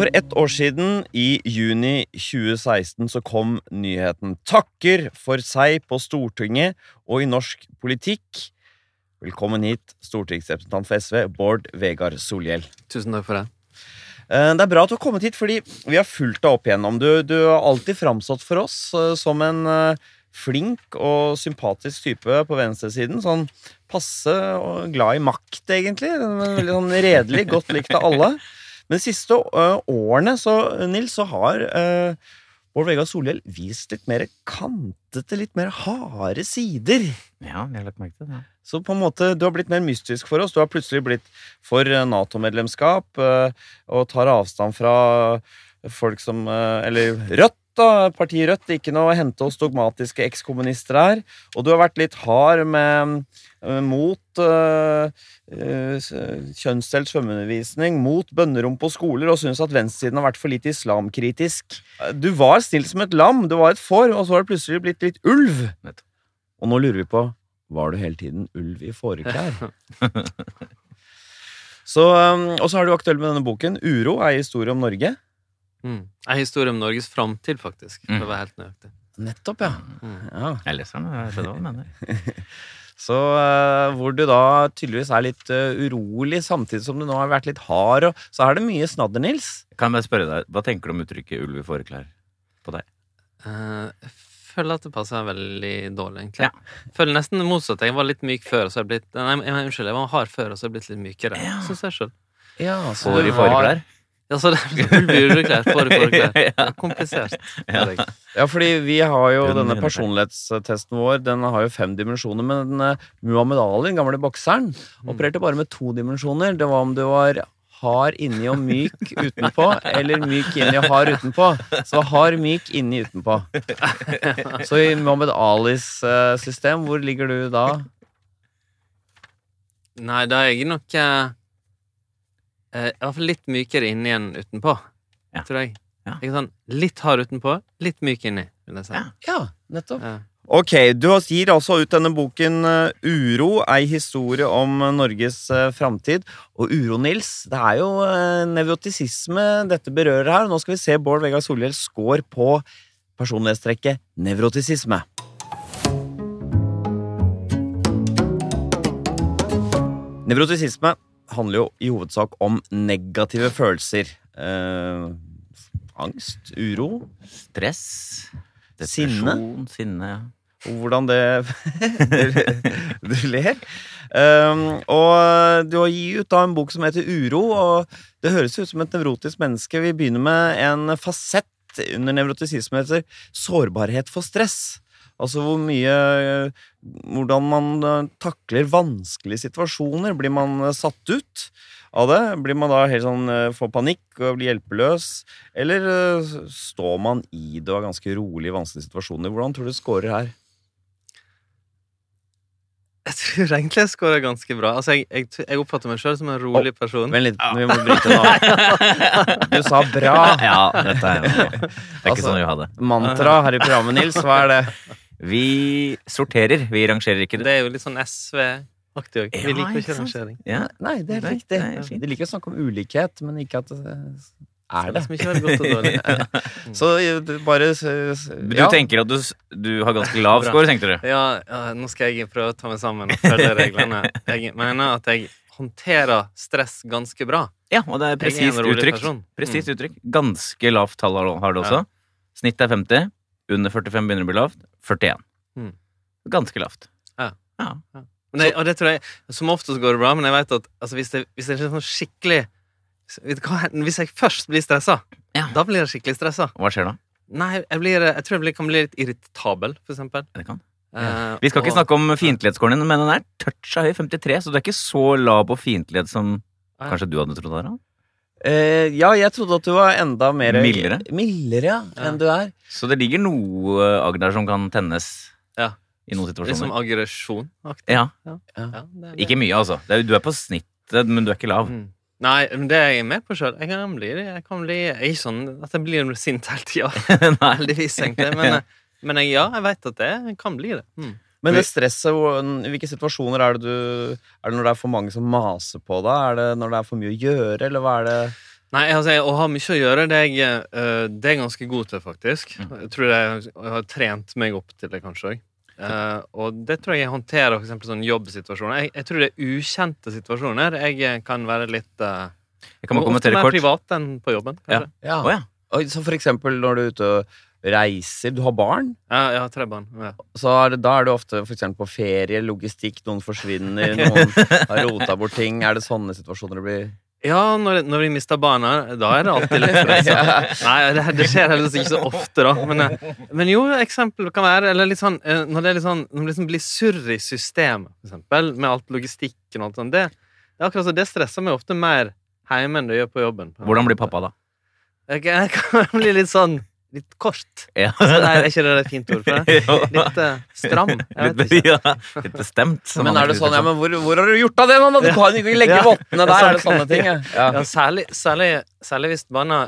For ett år siden, i juni 2016, så kom nyheten 'Takker for seg på Stortinget og i norsk politikk'. Velkommen hit, stortingsrepresentant for SV, Bård Vegar Solhjell. Tusen takk for det. Eh, Det er bra at du har kommet hit, fordi vi har fulgt deg opp igjennom. Du, du har alltid framstått for oss eh, som en eh, flink og sympatisk type på venstresiden. Sånn passe og glad i makt, egentlig. Veldig sånn redelig, godt likt av alle. Men de siste årene, så, Nils, så har uh, Bård Vegar Solhjell vist litt mer kantete, litt mer harde sider. Ja, jeg har lagt merke til det. Så på en måte, du har blitt mer mystisk for oss. Du har plutselig blitt for eh, Nato-medlemskap og tar avstand fra folk som Eller Rødt, da. Partiet Rødt. Ikke noe å hente hos dogmatiske ekskommunister her. Og du har vært litt hard med eh, mot øh, eh, kjønnsdelt svømmeundervisning, mot bønnerom på skoler, og syns at venstresiden har vært for lite islamkritisk. Eh, Du var snill som et lam, du var et får, og så har du plutselig blitt litt ulv. Og nå lurer vi på var du hele tiden ulv i fåreklær? Så, um, og så er du aktuell med denne boken. 'Uro er historie om Norge'. Mm. En historie om Norges framtid, faktisk. For Mm. å være helt nøyaktig. Nettopp, ja. Mm. ja. Jeg leser den, jeg skjønner hva du mener. Så uh, hvor du da tydeligvis er litt uh, urolig, samtidig som du nå har vært litt hard, og så er det mye snadder, Nils. Kan jeg spørre deg, Hva tenker du om uttrykket 'ulv i fåreklær' på deg? Uh, jeg føler at det passer veldig dårlig, egentlig. Ja. Føler nesten det motsatte. Jeg var litt myk før, og så er jeg blitt Nei, unnskyld, jeg var hard før, og så har jeg blitt litt mykere. Ja. Syns jeg sjøl. Ja, så du i har- fåreklær? Ja, så det ulv i ullklær, får i fåreklær. Det er komplisert. Ja. Ja, fordi vi har jo denne personlighetstesten vår, den har jo fem dimensjoner, men uh, Muhammed Ali, den gamle bokseren, opererte bare med to dimensjoner. Det var om du var hard inni og myk utenpå, eller myk inni og hard utenpå. Så hard, myk inni utenpå. Så i Muhammed Alis uh, system, hvor ligger du da? Nei, da er jeg nok eh, eh, I hvert fall litt mykere inni enn utenpå, Ja. tror jeg. Ja. Er sånn litt hard utenpå, litt myk inni, vil jeg si. Ja. Ja, nettopp. Ja. Ok, du gir altså ut denne boken uh, Uro, ei historie om Norges uh, framtid. Og uro, Nils, det er jo uh, nevrotisisme dette berører her. Nå skal vi se Bård Vegar Solhjell score på personlighetstrekket nevrotisisme. Nevrotisisme handler jo i hovedsak om negative følelser. Eh, angst, uro, Stress? Sinne? Depresjon? Sinne? ja. og hvordan det Du ler. Um, og du har gitt ut da en bok som heter Uro, og det høres ut som et nevrotisk menneske. Vi begynner med en fasett under nevrotisisme heter sårbarhet for stress. Altså hvor mye Hvordan man eh, takler vanskelige situasjoner. Blir man eh, satt ut av det? Blir man da helt sånn eh, får panikk og blir hjelpeløs? Eller står man i det og er ganske rolig i vanskelige situasjoner? Hvordan tror du du scorer her? Jeg tror egentlig jeg scorer ganske bra. Altså, jeg, jeg, jeg oppfatter meg sjøl som en rolig person. Vent litt, vi må bryte nå. Du sa bra. Ja, dette er Det er ikke Altså- sånn vi har det. Mantra her i programmet, Nils. Hva er det? Vi sorterer, vi rangerer ikke. Det er jo litt sånn SV-aktig òg. Ja, Vi liker ikke rangering. Ja. Nei, det er Nei, riktig. De liker å snakke om ulikhet, men ikke at det er Det det. som ikke være godt og dårlig. Så eh, du bare Du ja. tenker at du, du har ganske lav score, tenkte du? Ja, ja, nå skal jeg prøve å ta meg sammen og følge reglene. Jeg mener at jeg håndterer stress ganske bra. Ja, og det er presist uttrykk. Presist uttrykk. Ganske lavt tall har du også. Snitt er 50. Under 45 begynner å bli lavt. 41. Mm. Ganske lavt. Ja. ja. ja. det, og det tror jeg Som oftest går det bra, men jeg vet at altså, hvis, det, hvis det er sånn skikkelig Hvis jeg først blir stressa, Ja. da blir jeg skikkelig stressa. Hva skjer da? Nei, jeg, blir, jeg tror jeg blir, kan bli litt irritabel, for eksempel. Det kan. Eh, Vi skal ikke og- snakke om fiendtlighetsskåren din, men den er toucha høy, 53, så du er ikke så lav på fiendtlighet som kanskje du hadde trodd. Harald. Eh, ja, jeg trodde at du var enda mer Mildere? Mildere, ja, Ja. enn du er. Så det ligger noe agg der som kan tennes Ja. i noen Liksom situasjoner. aggresjon? Ja. Ja, Ja, det, det. Ikke mye, altså. Det er, du er på snittet, men du er ikke lav. Mm. Nei, men det er jeg med på sjøl. Jeg kan bli Jeg kan bli jeg ikke sånn at jeg blir sint hele tida. Heldigvis, egentlig. Men, eh, men jeg, ja, jeg vet at det jeg kan bli det. Mm. Men det stresset, i hvilke situasjoner er det du Er det når det er for mange som maser på deg? Er det når det er for mye å gjøre, eller hva er det Nei, altså, jeg, å ha mye å gjøre, det er jeg, eh, det er jeg ganske god til, faktisk. Mm. Jeg tror jeg, jeg har trent meg opp til det, kanskje òg. og det tror jeg jeg håndterer for sånn jobbsituasjoner. Jeg, jeg tror det er ukjente situasjoner. Jeg eh, kan være litt uh, Jeg kan bare Ofte mer kort. privat enn på jobben, kanskje. Ja. Å ja. Og, Så for eksempel når du er ute og reiser, du har barn, Ja, jeg har tre barn. Ja. så er det, da er du ofte for på ferie, logistikk, noen forsvinner, noen har rota bort ting. Er det sånne situasjoner det blir Ja, når, når vi mister barna, da er det alltid litt stress. Nei, det, det skjer heldigvis ikke så ofte, da. Men, eh, men jo, eksempel kan være eller litt sånn, eh, Når det er litt sånn Når det liksom blir surr i systemet, for eksempel, med alt logistikken og alt sånt, det, det er akkurat så det stresser meg ofte mer hjemme enn det gjør på jobben. Hvordan blir pappa, da? Jeg, jeg kan bli litt sånn Litt kort. Ja. Nei, er ikke det et fint ord for det? Litt uh, stram. Jeg vet Litt, ikke. ja, litt bestemt. Men er det sånn, ja, men hvor, hvor har du gjort av det, mann? Du kan ikke legge Ja. vottene der, er det sånne ting? Ja. Ja, Ja. særlig, særlig, særlig hvis barna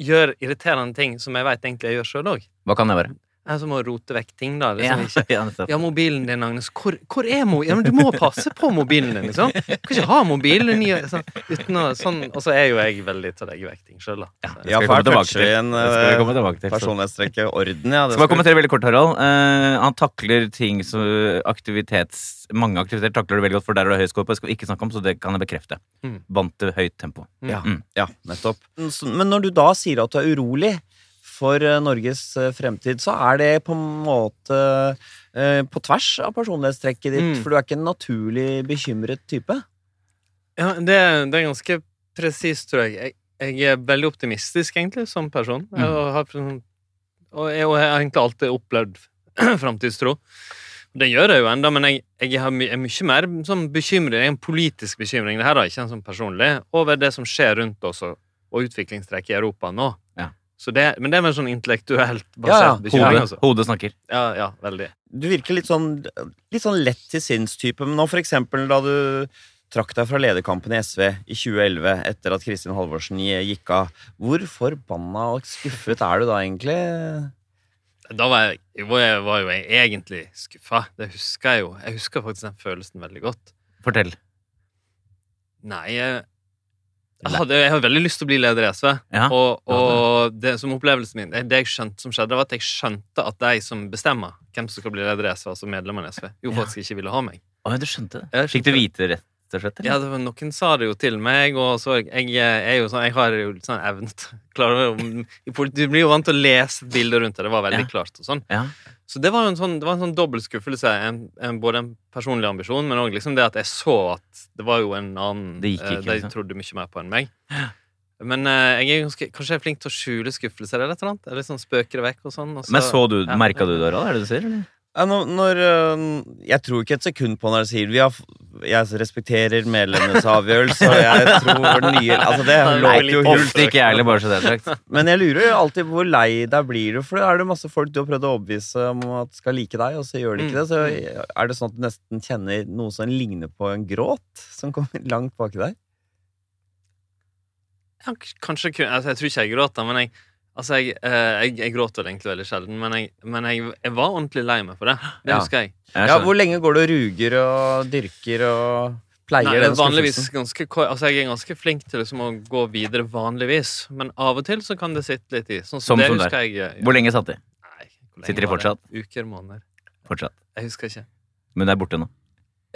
gjør irriterende ting som jeg vet egentlig jeg gjør sjøl òg. Hva kan det være? Jeg er som å rote vekk ting, da. Liksom ja. Ja, mobilen din, Agnes. Hvor, hvor er mo... Ja, men du må passe på mobilen din, liksom. Du kan ikke ha mobilen sånn, uten å sånn Og så er jo jeg veldig til å legge vekk ting sjøl, da. Ja, Det Ja, skal vi for komme tilbake til. en Det skal vi komme eh, tilbake til. så. orden, ja. Det Skal bare kommentere veldig kort, Harald. Uh, han takler ting som aktivitets... Mange aktiviteter takler du veldig godt, for der er det høy score på. Det skal vi ikke snakke om, så det kan jeg bekrefte. Mm. Vant til høyt tempo. Ja, Mm. ja, nettopp. Men når du da sier at du er urolig for eh, Norges eh, fremtid, så er det på en måte eh, på tvers av personlighetstrekket ditt, Mm. for du er ikke en naturlig bekymret type. Ja, det, det er ganske presist, tror jeg. jeg. Jeg er veldig optimistisk, egentlig, som person. Mm. Jeg har, og jeg, har egentlig alltid opplevd framtidstro. Det gjør jeg jo enda, men jeg, jeg har my, er mye mer sånn bekymring. En politisk bekymring, det her da, ikke en sånn personlig, over det som skjer rundt oss, og, og utviklingstrekk i Europa nå. Ja. Så det, men det er mer sånn intellektuelt basert ja. ja. Hodet, Altså. hodet snakker. Ja, ja, veldig. Du virker litt sånn, litt sånn lett til sinns-type, men nå for eksempel da du trakk deg fra lederkampen i SV i 2011 etter at Kristin Halvorsen gikk av. Hvor forbanna og skuffet er du da egentlig? Da var jeg, jeg var jo egentlig skuffa. Det husker jeg jo. Jeg husker faktisk den følelsen veldig godt. Fortell. Nei, jeg, jeg, hadde, jeg hadde veldig lyst til å bli leder i SV. Ja. Og, og det som opplevelsen min Det jeg skjønte som skjedde, var at jeg skjønte at de som bestemmer hvem som skal bli leder i SV, altså medlemmene i SV, jo Ja. faktisk ikke ville ha meg. Å, du skjønte det? Fikk du vite vite rett og slett? Ja, det var, Noen sa det jo til meg, og så jeg, jeg jo sånn Jeg har jo litt sånn evne til Du blir jo vant til å lese bilder rundt det. Det var veldig Ja. klart og sånn. Ja. Så det var jo en sånn, det var en sånn dobbel skuffelse. En, en, både en personlig ambisjon, men òg liksom det at jeg så at det var jo en annen Det gikk ikke, eh, De liksom. trodde mye mer på enn meg. Men eh, jeg er ganske, kanskje jeg er flink til å skjule skuffelser eller et eller annet. Eller sånn spøker det vekk og sånn. og Men så du, ja. merka du det, da? Er det det du sier? Eller? Ja, når, når, øh, jeg tror ikke et sekund på når jeg sier vi har, jeg respekterer medlemmenes avgjørelse, og jeg tror nye Altså, det låter jo hult. Ikke jeg heller, bare så det er sagt. Men jeg lurer jo alltid på hvor lei deg blir du, for da er det masse folk du har prøvd å overbevise om at skal like deg, og så gjør de ikke det. Så er det sånn at du nesten kjenner noe som ligner på en gråt, som kommer langt baki deg? Ja, kanskje kun- altså, Jeg tror ikke jeg gråter, men jeg Altså, jeg, eh, jeg, jeg gråter egentlig veldig sjelden, men, jeg, men jeg, jeg var ordentlig lei meg for det. Det Ja. husker jeg. Jeg Ja. Hvor lenge går du og ruger og dyrker og pleier Nei, den vanligvis skuffelsen? ganske, altså jeg er ganske flink til liksom å gå videre vanligvis, men av og til så kan det sitte litt i. Sånn Som det som der. ja. Hvor lenge satt de? Nei, hvor lenge Sitter de det? fortsatt? Uker, måneder. Fortsatt. Jeg husker ikke. Men det er borte nå.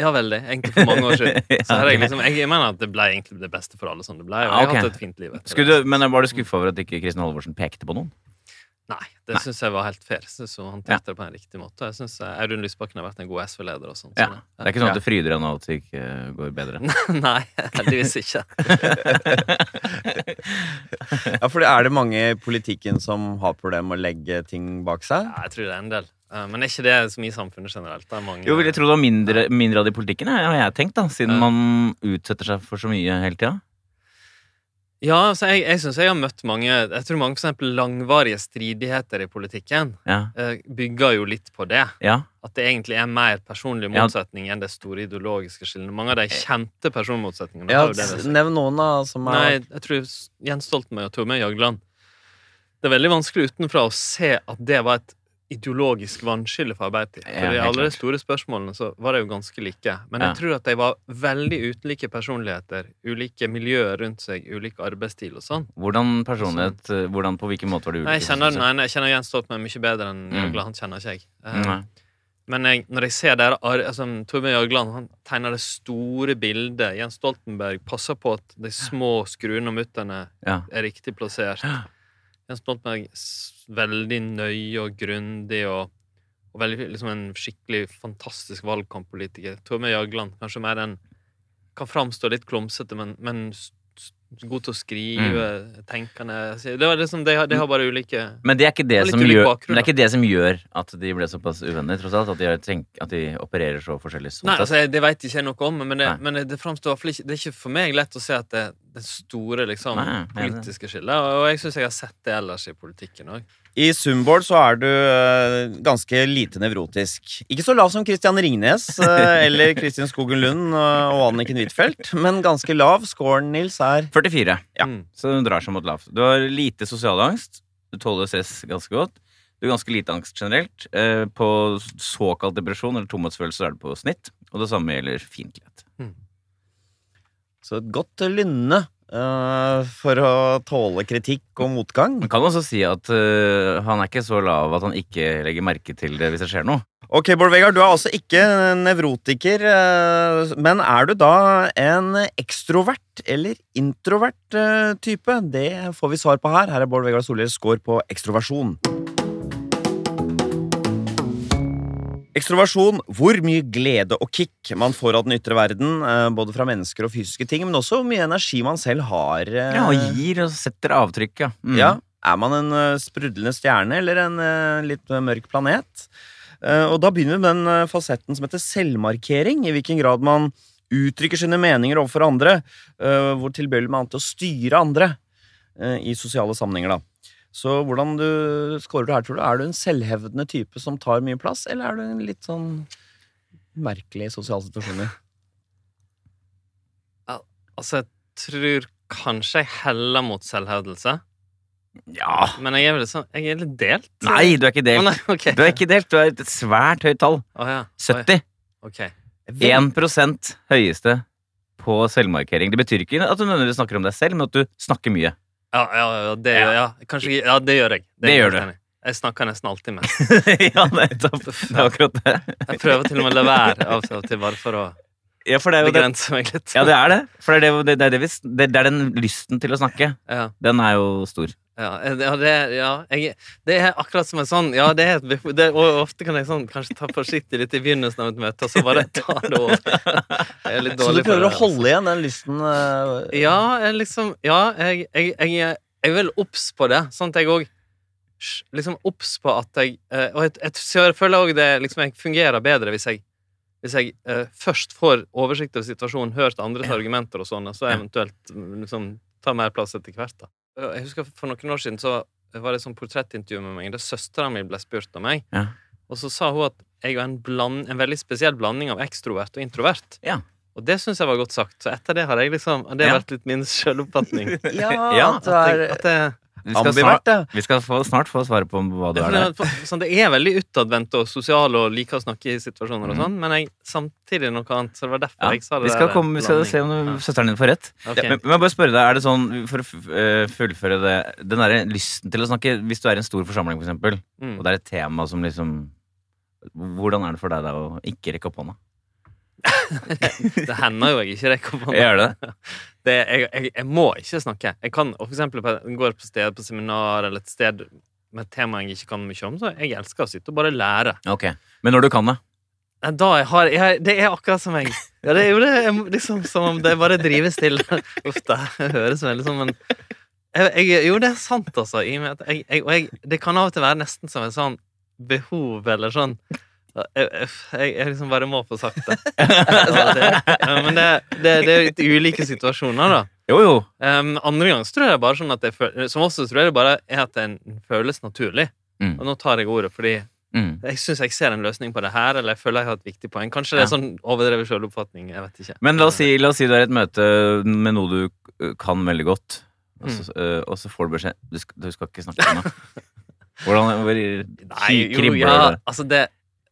Ja, veldig. Egentlig for mange år siden. Så jeg, liksom, jeg mener at det ble egentlig det beste for alle som det ble. Og jeg har hatt et fint liv etter Skulle det. men var du skuffa over at ikke Kristin Halvorsen pekte på noen? Nei, det syns jeg var helt fair. Jeg synes hun Ja. håndterte det på en riktig måte. Jeg synes Audun Lysbakken har vært en god SV-leder. og sånt. Ja. Sånn. Det er ikke sånn at det du fryder deg nå at det ikke går bedre? Nei, heldigvis ikke. Ja, for er det mange i politikken som har problemer med å legge ting bak seg? Ja, jeg tror det er en del. Eh, Men er ikke det så mye i samfunnet generelt? Det er mange Jo, vil jeg tro det var mindre, mindre av det i politikken, har jeg tenkt, da, siden Ja. man utsetter seg for så mye hele tida. Ja, altså jeg, jeg synes jeg har møtt mange Jeg tror mange for eksempel langvarige stridigheter i politikken Ja. eh, bygger jo litt på det. ja. At det egentlig er mer personlig Ja. motsetning enn det store ideologiske skillene. Mange av de kjente personmotsetningene Ja. Nevn noen da som er... Nei, er jeg tror Jens Stoltenberg og Torbjørn Jagland Det er veldig vanskelig utenfra å se at det var et ideologisk vannskille for Arbeiderpartiet. For i alle de store spørsmålene så var de jo ganske like. Men jeg tror at de var veldig ulike personligheter, ulike miljøer rundt seg, ulik arbeidsstil og sånn. Hvordan personlighet eh, hvordan, På hvilken måte var du Nei, Jeg kjenner nei, jeg kjenner Jens Stoltenberg mye bedre enn Mm. Jørgland. Han kjenner ikke jeg. Eh, Nei. Men jeg, når jeg ser der, altså, Torbjørn Jørgland han tegner det store bildet. Jens Stoltenberg passer på at de små skruene og mutterne Ja. er riktig plassert. Jens Stoltenberg veldig nøye og grundig og, og veldig, liksom en skikkelig fantastisk valgkamppolitiker. Torbjørn Jagland kanskje mer en Kan framstå litt klumsete, men, men god til å skrive, Mm. tenkende Det liksom, de, har, de har bare ulike Men det er, ikke det, som gjør, bakgrunn, men det er ikke det som gjør at de ble såpass uvenner, tross alt? At de, tenkt, at de opererer så forskjellig? sånn Nei, altså, det veit ikke jeg noe om, men det, Nei. men det, det framstår ikke Det er ikke for meg lett å se at det det store liksom, Nei, politiske skillet. Og jeg syns jeg har sett det ellers i politikken òg. I Sumbold så er du uh, ganske lite nevrotisk. Ikke så lav som Christian Ringnes uh, eller Kristin Skogen Lund uh, og Anniken Huitfeldt, men ganske lav. Scoren, Nils, er 44. Ja. Mm. Så du drar seg mot lavt. Du har lite sosial angst. Du tåler stress ganske godt. Du har ganske lite angst generelt. Eh, På såkalt depresjon eller tomhetsfølelse er du på snitt. Og det samme gjelder fiendtlighet. så et godt lynne eh, for å tåle kritikk og motgang. Man kan også si at uh, han er ikke så lav at han ikke legger merke til det hvis det skjer noe. Ok, Bård Vegard, du er altså ikke nevrotiker, uh, men er du da en ekstrovert eller introvert type? Det får vi svar på her. Her er Bård Vegard Solhjells score på ekstroversjon. Ekstroversjon, hvor mye glede og kick man får av den ytre verden, eh, både fra mennesker og fysiske ting, men også hvor mye energi man selv har. eh, Ja, og gir og setter avtrykk, ja. Mm. ja, Er man en eh, sprudlende stjerne eller en litt mørk planet? Og da begynner vi med den fasetten som heter selvmarkering. I hvilken grad man uttrykker sine meninger overfor andre. hvor tilbøyelig man er til å styre andre i sosiale sammenhenger. da. Så hvordan du scorer du her, tror du? Er du en selvhevdende type som tar mye plass, eller er du en litt sånn merkelig i sosiale situasjoner? Altså, jeg tror kanskje jeg heller mot selvhevdelse, ja. men jeg er sånn Jeg er litt delt. Nei, du er ikke delt. delt. nei, okay. Du er ikke delt. Du er et svært høyt tall. Oh, ja. 70. Okay. 1% høyeste på selvmarkering. Det betyr ikke at du nødvendigvis snakker om deg selv, men at du snakker mye. Ja, ja, ja, det, Ja. Kanskje, ja, det gjør jeg. Det, Det gjør du. Jeg snakker nesten alltid med. ja, nettopp. Det er akkurat det. Jeg prøver til og med å la være av og til, bare for å Ja, for det er jo det. begrense meg litt. Ja, det er det. For det er, det, det, er det, det, er den lysten til å snakke. Den er jo stor. Ja, ja, det, ja jeg, det er akkurat som en sånn Ja, det er et det, Og ofte kan jeg sånn kanskje ta forsiktig litt i begynnelsen av et møte, og så bare ta det over. Er Så du prøver å holde igjen den lysten? Uh, Ja, jeg liksom Ja, jeg, jeg, jeg, er vel obs på det, sånn at jeg òg Liksom obs på at jeg eh, Og jeg, jeg, jeg føler òg det liksom Jeg fungerer bedre hvis jeg hvis jeg eh, først får oversikt over situasjonen, hørt andres argumenter og sånn, og så eventuelt mm, liksom ta mer plass etter hvert. da. Jeg husker For noen år siden så var det et sånn portrettintervju med meg der søstera mi ble spurt om meg. Ja. Og så sa hun at jeg var en, bland, en veldig spesiell blanding av ekstrovert og introvert. Ja. Og det syns jeg var godt sagt. Så etter det har jeg liksom Det har Ja. vært litt min selvoppfatning. Ja, Ja, at At jeg, at jeg, Vi skal, snart, ja. vi skal få, snart få svaret på hva du er der. det, sånn, det er veldig utadvendt og sosial og liker å snakke i situasjoner og Mhm. sånn, men jeg samtidig noe annet. Så det var derfor Ja, jeg sa det. vi skal, der komme, vi skal se om ja. søsteren din får rett. Ja. Men, men jeg bare spørre deg, er det sånn, for å eh, fullføre det Den derre lysten til å snakke Hvis du er i en stor forsamling, for eksempel, Mm. og det er et tema som liksom Hvordan er det for deg da å ikke rekke opp hånda? Det hender jo jeg ikke rekker opp hånda. Det? Det, jeg, jeg, jeg må ikke snakke. Jeg kan for eksempel på, går på sted på seminar eller et sted med et tema jeg ikke kan mye om, så jeg elsker å sitte og bare lære. Okay. Men når du kan det? Da jeg har jeg, Det er akkurat som jeg Ja, det er jo det liksom som om det bare drives til. Uff det høres veldig sånn, men Jo, det er sant, altså. I og det kan av og til være nesten som en sånn behov, eller sånn jeg, jeg, jeg liksom bare må få sagt det. Ja, men det, det, det er litt ulike situasjoner, da. Jo, jo. Um, andre ganger tror jeg bare sånn at jeg føler, Som også tror jeg det bare er at det føles naturlig. Mm. Og nå tar jeg ordet fordi Mm. jeg syns jeg ser en løsning på det her, eller jeg føler jeg har et viktig poeng. Kanskje det er sånn overdrevet selvoppfatning. Jeg vet ikke. Men la oss, si, la oss si du er i et møte med noe du kan veldig godt, og Mm. så, uh, og så får du beskjed du skal, du skal ikke snakke om det. Hvordan hvor Nei, jo, ja, altså det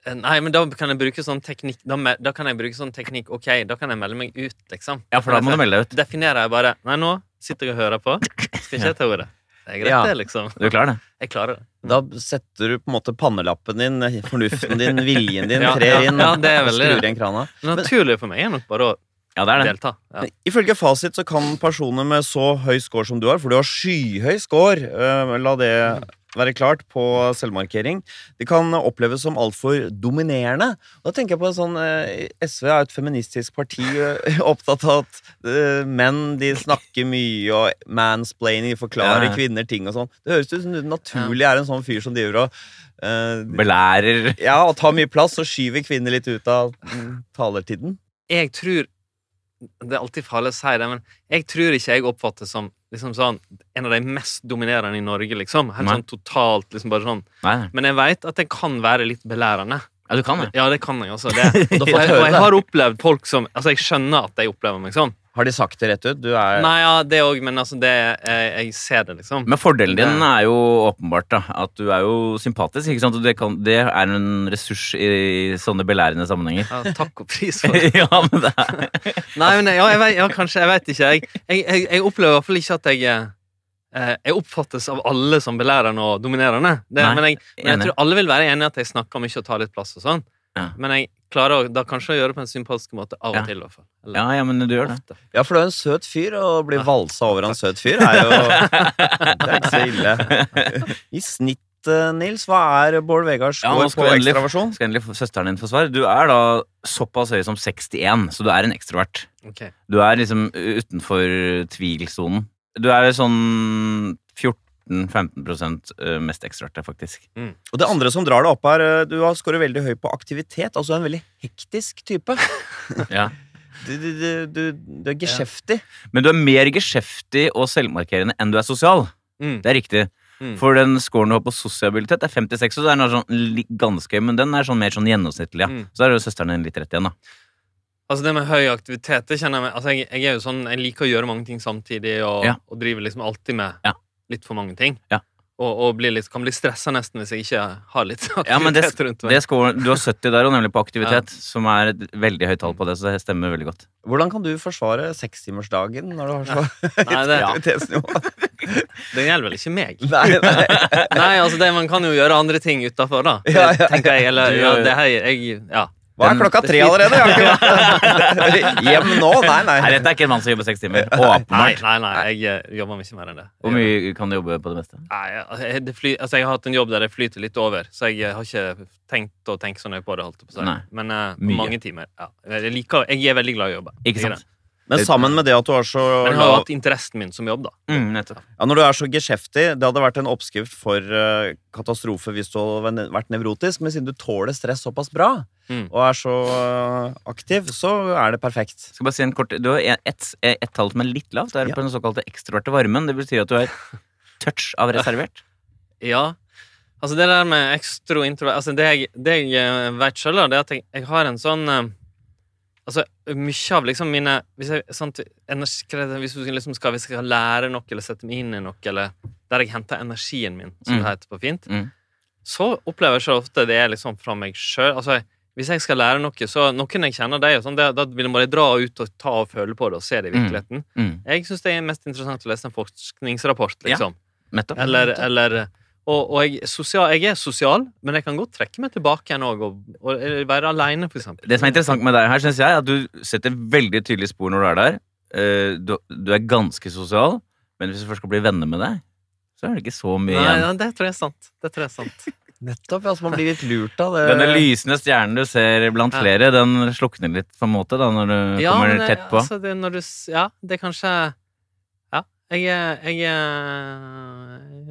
Nei, men da kan jeg bruke sånn teknikk Da, da kan jeg bruke sånn teknikk Ok, da kan jeg melde meg ut, liksom. Ja, for da må du melde deg ut. Definerer jeg bare Nei, nå sitter jeg og hører på. Skal ikke jeg ta ordet. Det er greit, Ja. det, liksom. Du klarer det? Jeg klarer det. Da setter du på en måte pannelappen din, fornuften din, viljen din, Ja, trer inn ja, det er og veldig skrur igjen krana. Naturlig for meg er nok bare å Ja, det er det. delta. Ja. Ifølge fasit så kan personer med så høy score som du har, for du har skyhøy score, uh, la det være klart på selvmarkering, de kan oppleves som altfor dominerende. Og Da tenker jeg på en sånn øh, SV er et feministisk parti øh, opptatt av at menn de snakker mye og mansplaining, forklarer Ja, ja. kvinner ting og sånn. Det høres ut som du naturlig er en sånn fyr som driver og uh, Belærer ja, og tar mye plass og skyver kvinner litt ut av mm, talertiden. Jeg tror Det er alltid farlig å si det, men jeg tror ikke jeg oppfattes som liksom sånn, en av de mest dominerende i Norge, liksom. Helt sånn totalt, liksom bare sånn. Nei. Men jeg veit at det kan være litt belærende. Ja, du kan det. Ja, det kan jeg også. Det. Og jeg, og jeg har opplevd folk som Altså, jeg skjønner at de opplever meg sånn. Har de sagt det rett ut? Du er Nei, ja, det òg, men altså, det jeg, jeg ser det, liksom. Men fordelen din Det- er jo åpenbart da, at du er jo sympatisk. ikke sant? Det, kan, det er en ressurs i sånne belærende sammenhenger. Ja, takk og pris for det. ja, men det er Nei, men ja, jeg vet, ja, kanskje. Jeg vet ikke. Jeg, jeg, jeg, jeg opplever i hvert fall ikke at jeg eh, Jeg oppfattes av alle som belærende og dominerende. Det, Nei, men jeg, men jeg tror alle vil være enig i at jeg snakker mye og tar litt plass og sånn. Ja. Men jeg klarer da kanskje å gjøre det på en sympatisk måte av og ja. til. i hvert fall. Eller, ja, ja, men du gjør det. Ja, for du er en søt fyr, og å bli ah, valsa over av en søt fyr er jo Det er ikke så ille. I snitt, eh, Nils, hva er Bård Vegard score ja, på ekstraversjon? Skal endelig søsteren din få svar. Du er da såpass høy som 61, så du er en ekstrovert. Okay. Du er liksom utenfor tvilsonen. Du er sånn 14 15 eh, mest ekstroverte, faktisk. Mm. Og det andre som drar deg opp her, eh, du har skåret veldig høy på aktivitet. Altså en veldig hektisk type. ja. Du, du, du, du, er geskjeftig. Ja. Men du er mer geskjeftig og selvmarkerende enn du er sosial. Mm. Det er riktig. Mm. For den scoren du har på sosialitet, er 56, så den er sånn ganske høy, men den er sånn mer sånn gjennomsnittlig. Ja. Mm. Så er jo søsteren din litt rett igjen, da. Altså Det med høy aktivitet det kjenner Jeg meg, altså jeg, jeg, er jo sånn, jeg liker å gjøre mange ting samtidig og, ja. og driver liksom alltid med ja litt for mange ting. Ja. Og, og blir litt, kan bli stressa nesten hvis jeg ikke har litt aktivitet Ja, men det, rundt meg. det skår, du har 70 der, og nemlig på aktivitet, som er et veldig høyt tall på det, så det stemmer veldig godt. Hvordan kan du forsvare sekstimersdagen når du har så det, aktivitetsnivå? det gjelder vel ikke meg. Nei, nei. Nei, altså det, man kan jo gjøre andre ting utafor, da. Ja, ja, tenker jeg. Eller, ja, det her, jeg, ja. Hva er klokka tre allerede? Jeg har ikke Hjem nå? Nei, nei. Nei, dette er ikke en mann som jobber seks timer. Nei, Åpenbart. nei, nei, jeg eh, jobber mye mer enn det. Hvor mye kan du jobbe på det meste? Nei, jeg, det fly, altså, jeg har hatt en jobb der det flyter litt over, så jeg eh, har ikke tenkt å tenke så nøye på det. Holdt på seg Men uh, mange timer. Ja. Jeg, liker, jeg er veldig glad i å jobbe. Ikke sant? Men sammen med det at du har så Men jeg har jo hatt interessen min som jobb, da. Mm. Ja, Når du er så geskjeftig, det hadde vært en oppskrift for eh, katastrofe hvis du hadde vært nevrotisk, men siden du tåler stress såpass bra, Mm. og er så eh, aktiv, så er det perfekt. Skal bare si en kort Du har ett et, et tall som er litt lavt. Det er Ja. på den såkalte ekstroverte varmen. Det betyr at du er touch av reservert. Ja. Altså, det der med ekstro introvert altså, Det jeg, det jeg eh, vet sjøl, er at jeg, jeg har en sånn eh, Altså, mye av liksom mine Hvis jeg sant, energi, hvis du liksom skal, hvis jeg skal lære noe eller sette meg inn i noe, eller der jeg henter energien min, som Mm. det heter på fint, Mm. så opplever jeg så ofte det er liksom fra meg sjøl. Altså, hvis jeg skal lære noe, så noen jeg kjenner, er jo sånn, da vil jeg bare dra ut og ta og føle på det og se det i Mm. virkeligheten. Mm. Jeg syns det er mest interessant å lese en forskningsrapport, Ja. liksom. Nettopp. Eller, eller og, og jeg, sosial, jeg er sosial, men jeg kan godt trekke meg tilbake igjen òg, og, og være aleine, eksempel. Det som er interessant med deg her, synes jeg, er at du setter veldig tydelig spor når du er der. Eh, Du, du er ganske sosial, men hvis du først skal bli venner med deg, så er det ikke så mye Nei, igjen. ja, det tror jeg er sant. Det tror jeg er sant. Nettopp, altså man blir litt lurt av det. Denne lysende stjernen du ser blant flere, den slukner litt på en måte da når du Ja, kommer det- tett på. Altså, det, når du, ja, det er kanskje jeg, er- jeg,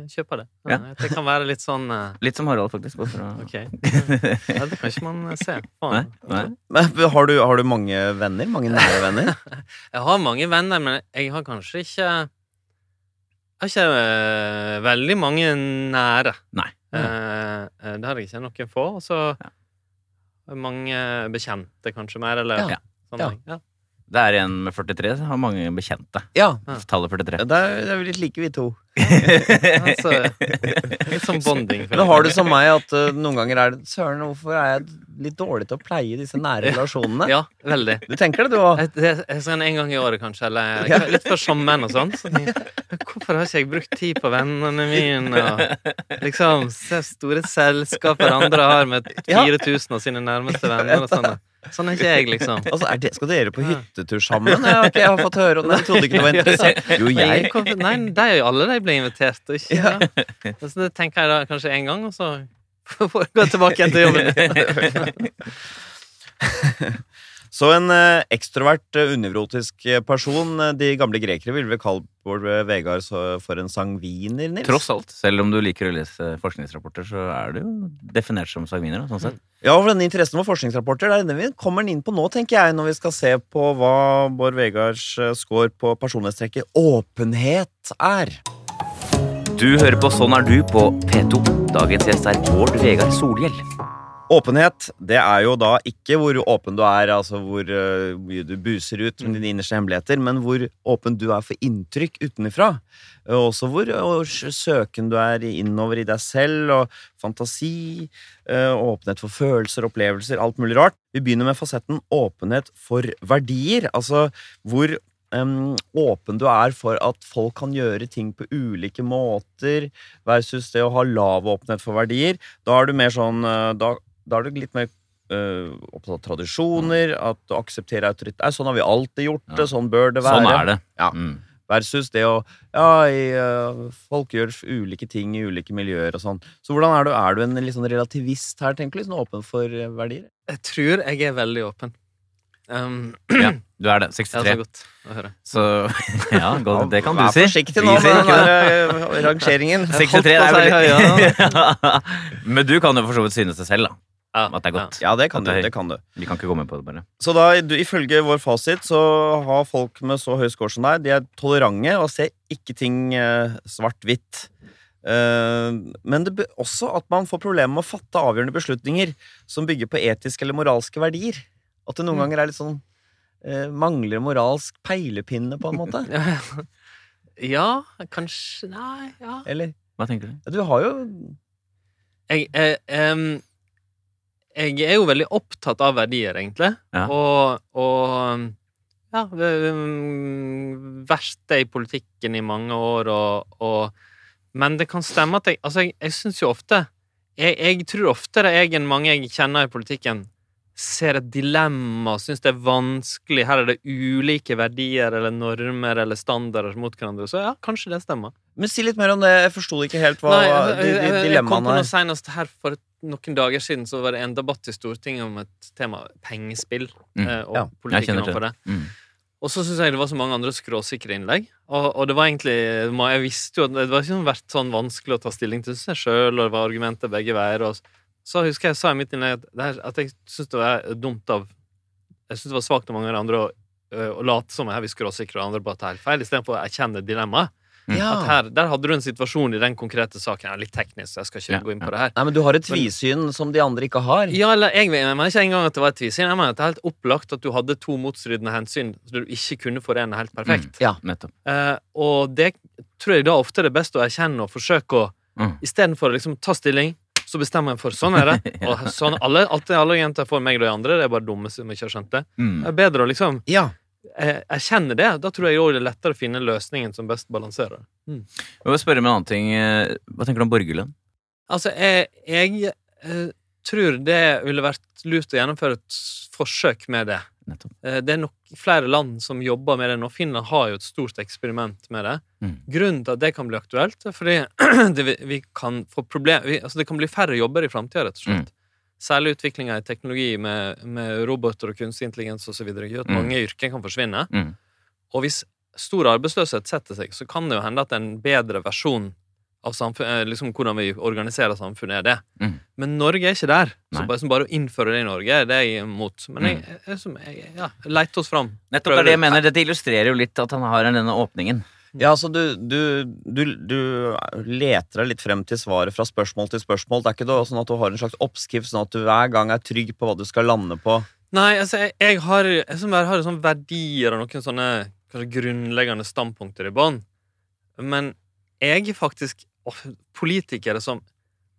jeg kjøper det. Ja. Det kan være litt sånn uh... Litt som Harald, faktisk. Bare for å... Ok. Ja, det kan ikke man se. Nei, Faen. nei. Men har du, har du mange venner? Mange nære venner? Jeg har mange venner, men jeg har kanskje ikke Jeg har ikke eh, veldig mange nære. Nei. Mm. Uh, det har jeg ikke. Noen få. Og så Ja. mange bekjente, kanskje mer, eller Ja. sånne Ja. ting. Ja. Det er en med 43 som har mange bekjente. Ja. Tallet 43. Da er vi litt like, vi to. Altså, litt sånn bonding. Men har du som meg at uh, noen ganger er det Søren, hvorfor er jeg litt dårlig til å pleie disse nære relasjonene? Ja, veldig. Du tenker det, du òg? Sånn en gang i året, kanskje, eller litt før sommeren og sånn. Så, hvorfor har ikke jeg brukt tid på vennene mine? Og liksom se store selskaper andre har med 4000 av sine nærmeste venner. og sånn. Sånn er ikke jeg, liksom. Altså, er det, skal dere på hyttetur sammen? Ja, okay, jeg har fått høre om det. Jeg trodde ikke det var interessant. Jo, jeg Nei, de er jo alle de ble invitert, og ikke Ja. ja. Så det tenker jeg da kanskje en gang, og så får jeg gå tilbake igjen til jobben. Så en eh, ekstrovert, Univrotisk eh, person eh, De gamle grekere ville vel kalt Bård Vegard så- for en sangviner, Nils? Tross alt. Selv om du liker å lese forskningsrapporter, så er du jo definert som sangviner. da, Sånn sett. Ja, for denne interessen for forskningsrapporter det er denne vi kommer inn på nå, tenker jeg, når vi skal se på hva Bård Vegards eh, score på personlighetstrekket åpenhet er. Du hører på Sånn er du på P2. Dagens gjest er Bård Vegard Solhjell. Åpenhet, det er jo da ikke hvor åpen du er, altså hvor eh, mye du buser ut med dine innerste hemmeligheter, men hvor åpen du er for inntrykk utenfra. Og også hvor og søken du er innover i deg selv, og fantasi, eh, åpenhet for følelser, opplevelser, alt mulig rart. Vi begynner med fasetten åpenhet for verdier, altså hvor Um, åpen du er for at folk kan gjøre ting på ulike måter, versus det å ha lav åpenhet for verdier. Da er du mer sånn eh, Da, da er du litt mer uh, opptatt av tradisjoner, at du aksepterer autoritet. Sånn har vi alltid gjort det, Ja. sånn bør det være. Sånn er det. Ja. Mm. Versus det å Ja, i, uh, folk gjør ulike ting i ulike miljøer og sånn. Så hvordan er du? Er du en litt sånn relativist her, tenker du? Sånn åpen for eh, verdier? Jeg tror jeg er veldig åpen. Um, Ja, du er det. ja, så 63. godt å høre. Så ja, godt, det kan du Vær si. forsiktig Vi nå med den rangeringen. 63 er veldig veldig Men du kan jo for så vidt synes det selv, da. Ja, At det er godt. Ja, det kan du. det kan du. Vi kan ikke gå med på det, bare. Så da, du, ifølge vår fasit så har folk med så høy score som deg, de er tolerante og ser ikke ting eh, svart-hvitt. Eh, men det også at man får problemer med å fatte avgjørende beslutninger som bygger på etiske eller moralske verdier. At det noen Mm. ganger er litt sånn eh, mangler moralsk peilepinne, på en måte. Ja, ja, kanskje Nei, ja. Eller Hva tenker du? Du har jo Jeg, eh, em, jeg er jo veldig opptatt av verdier, egentlig. Ja. Og, og ja, vært i politikken i mange år, og, og Men det kan stemme at jeg Altså, jeg, jeg syns jo ofte jeg, jeg tror oftere jeg enn mange jeg kjenner i politikken, ser et dilemma syns det er vanskelig. Her er det ulike verdier eller normer eller standarder mot hverandre. Så ja, kanskje det stemmer. Men si litt mer om det. Jeg forsto ikke helt hva Nei, jeg, jeg, jeg, jeg kom på noe senest her for noen dager siden så var det en debatt i Stortinget om et tema pengespill. Mm. eh, Og Ja, jeg politikken kjenner overfor det. Mm. Og så syns jeg det var så mange andre skråsikre innlegg. Og, og det var egentlig Jeg visste jo at det var ikke sånn vært sånn vanskelig å ta stilling til seg sjøl, og det var argumenter begge veier. Og så husker jeg sa i mitt innlegg at, det her, at jeg syns det var dumt av Jeg syns det var svakt av mange av de andre å, å late som jeg er skråsikre og andre bare tar helt feil, istedenfor å erkjenne dilemmaet. Ja. At her, der hadde du en situasjon i den konkrete saken. Ja, litt teknisk, jeg skal ikke Ja, gå inn på ja. det her. Nei, men du har et tvisyn som de andre ikke har. Ja, eller jeg mener ikke engang at det var et tvisyn. Jeg mener at det er helt opplagt at du hadde to motstridende hensyn så du ikke kunne forene helt perfekt. Ja. Nettopp. Eh, og det tror jeg da ofte er det best å erkjenne og forsøke å Mm. Istedenfor å liksom ta stilling, så bestemmer jeg for sånn er det. Ja. Og sånn, alle, alltid alle jenter får meg og de andre. Det er bare dumme som ikke har skjønt det. Mm. Det er bedre å liksom Ja. Eh, erkjenne det. Da tror jeg også det er lettere å finne løsningen som best balanserer. Mm. Jeg vil spørre om en annen ting. Eh, Hva tenker du om borgerlønn? Altså, jeg, jeg eh, tror det ville vært lurt å gjennomføre et forsøk med det. Nettopp. Eh, Det er nok flere land som jobber med det nå. Finland har jo et stort eksperiment med det. Mm. Grunnen til at det kan bli aktuelt, er fordi det, vi, vi kan få problem, vi, altså det kan bli færre jobber i framtida, rett og slett. Mm. Særlig utviklinga i teknologi med, med roboter og kunstig intelligens osv. gjør at Mm. mange yrker kan forsvinne. Mm. Og hvis stor arbeidsløshet setter seg, så kan det jo hende at en bedre versjon av samfunn, eh, liksom hvordan vi organiserer samfunnet, er det. Mm. Men Norge er ikke der. Så bare, bare å innføre det i Norge, det er jeg imot. Men jeg, jeg, jeg, jeg ja, leite oss fram. Nettopp det er det jeg mener. Dette illustrerer jo litt at han har denne åpningen. Ja, altså du, du, du, du leter deg litt frem til svaret fra spørsmål til spørsmål. Det er ikke sånn at du har en slags oppskrift, sånn at du hver gang er trygg på hva du skal lande på. Nei, altså, jeg, jeg har, jeg har sånne verdier og noen sånne grunnleggende standpunkter i bånn. Men jeg er faktisk oh, Politikere som,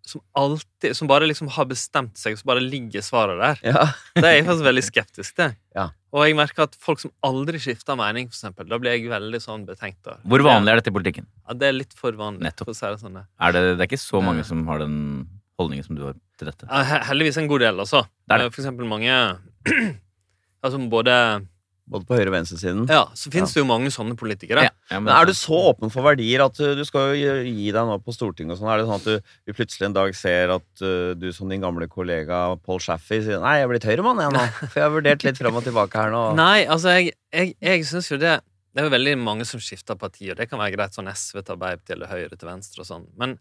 som alltid Som bare liksom har bestemt seg, så bare ligger svaret der. Ja. Det er jeg faktisk veldig skeptisk til. Ja. Og jeg merker at folk som aldri skifter mening, for eksempel, da blir jeg veldig sånn betenkt. da. Hvor vanlig er dette i politikken? Ja, det er litt for vanlig. Nettopp. For å si det sånn. Er det, det er ikke så mange som har den holdningen som du har til dette. Ja, Heldigvis en god del, altså. Det er det. For eksempel mange Altså både Både på høyre- og venstresiden. Ja, så finnes det jo mange sånne politikere. Ja, ja, Men er du så åpen for verdier at uh, du skal jo gi- gi deg nå på Stortinget og sånn? Er det sånn at du, du, plutselig en dag ser at uh, du som din gamle kollega Paul Shaffey sier Nei, jeg er blitt høyremann, jeg nå. For jeg har vurdert litt fram og tilbake her nå. Nei, altså, jeg, jeg, jeg syns jo det Det er jo veldig mange som skifter parti, og det kan være greit sånn SV til Arbeiderpartiet eller Høyre til Venstre og sånn, men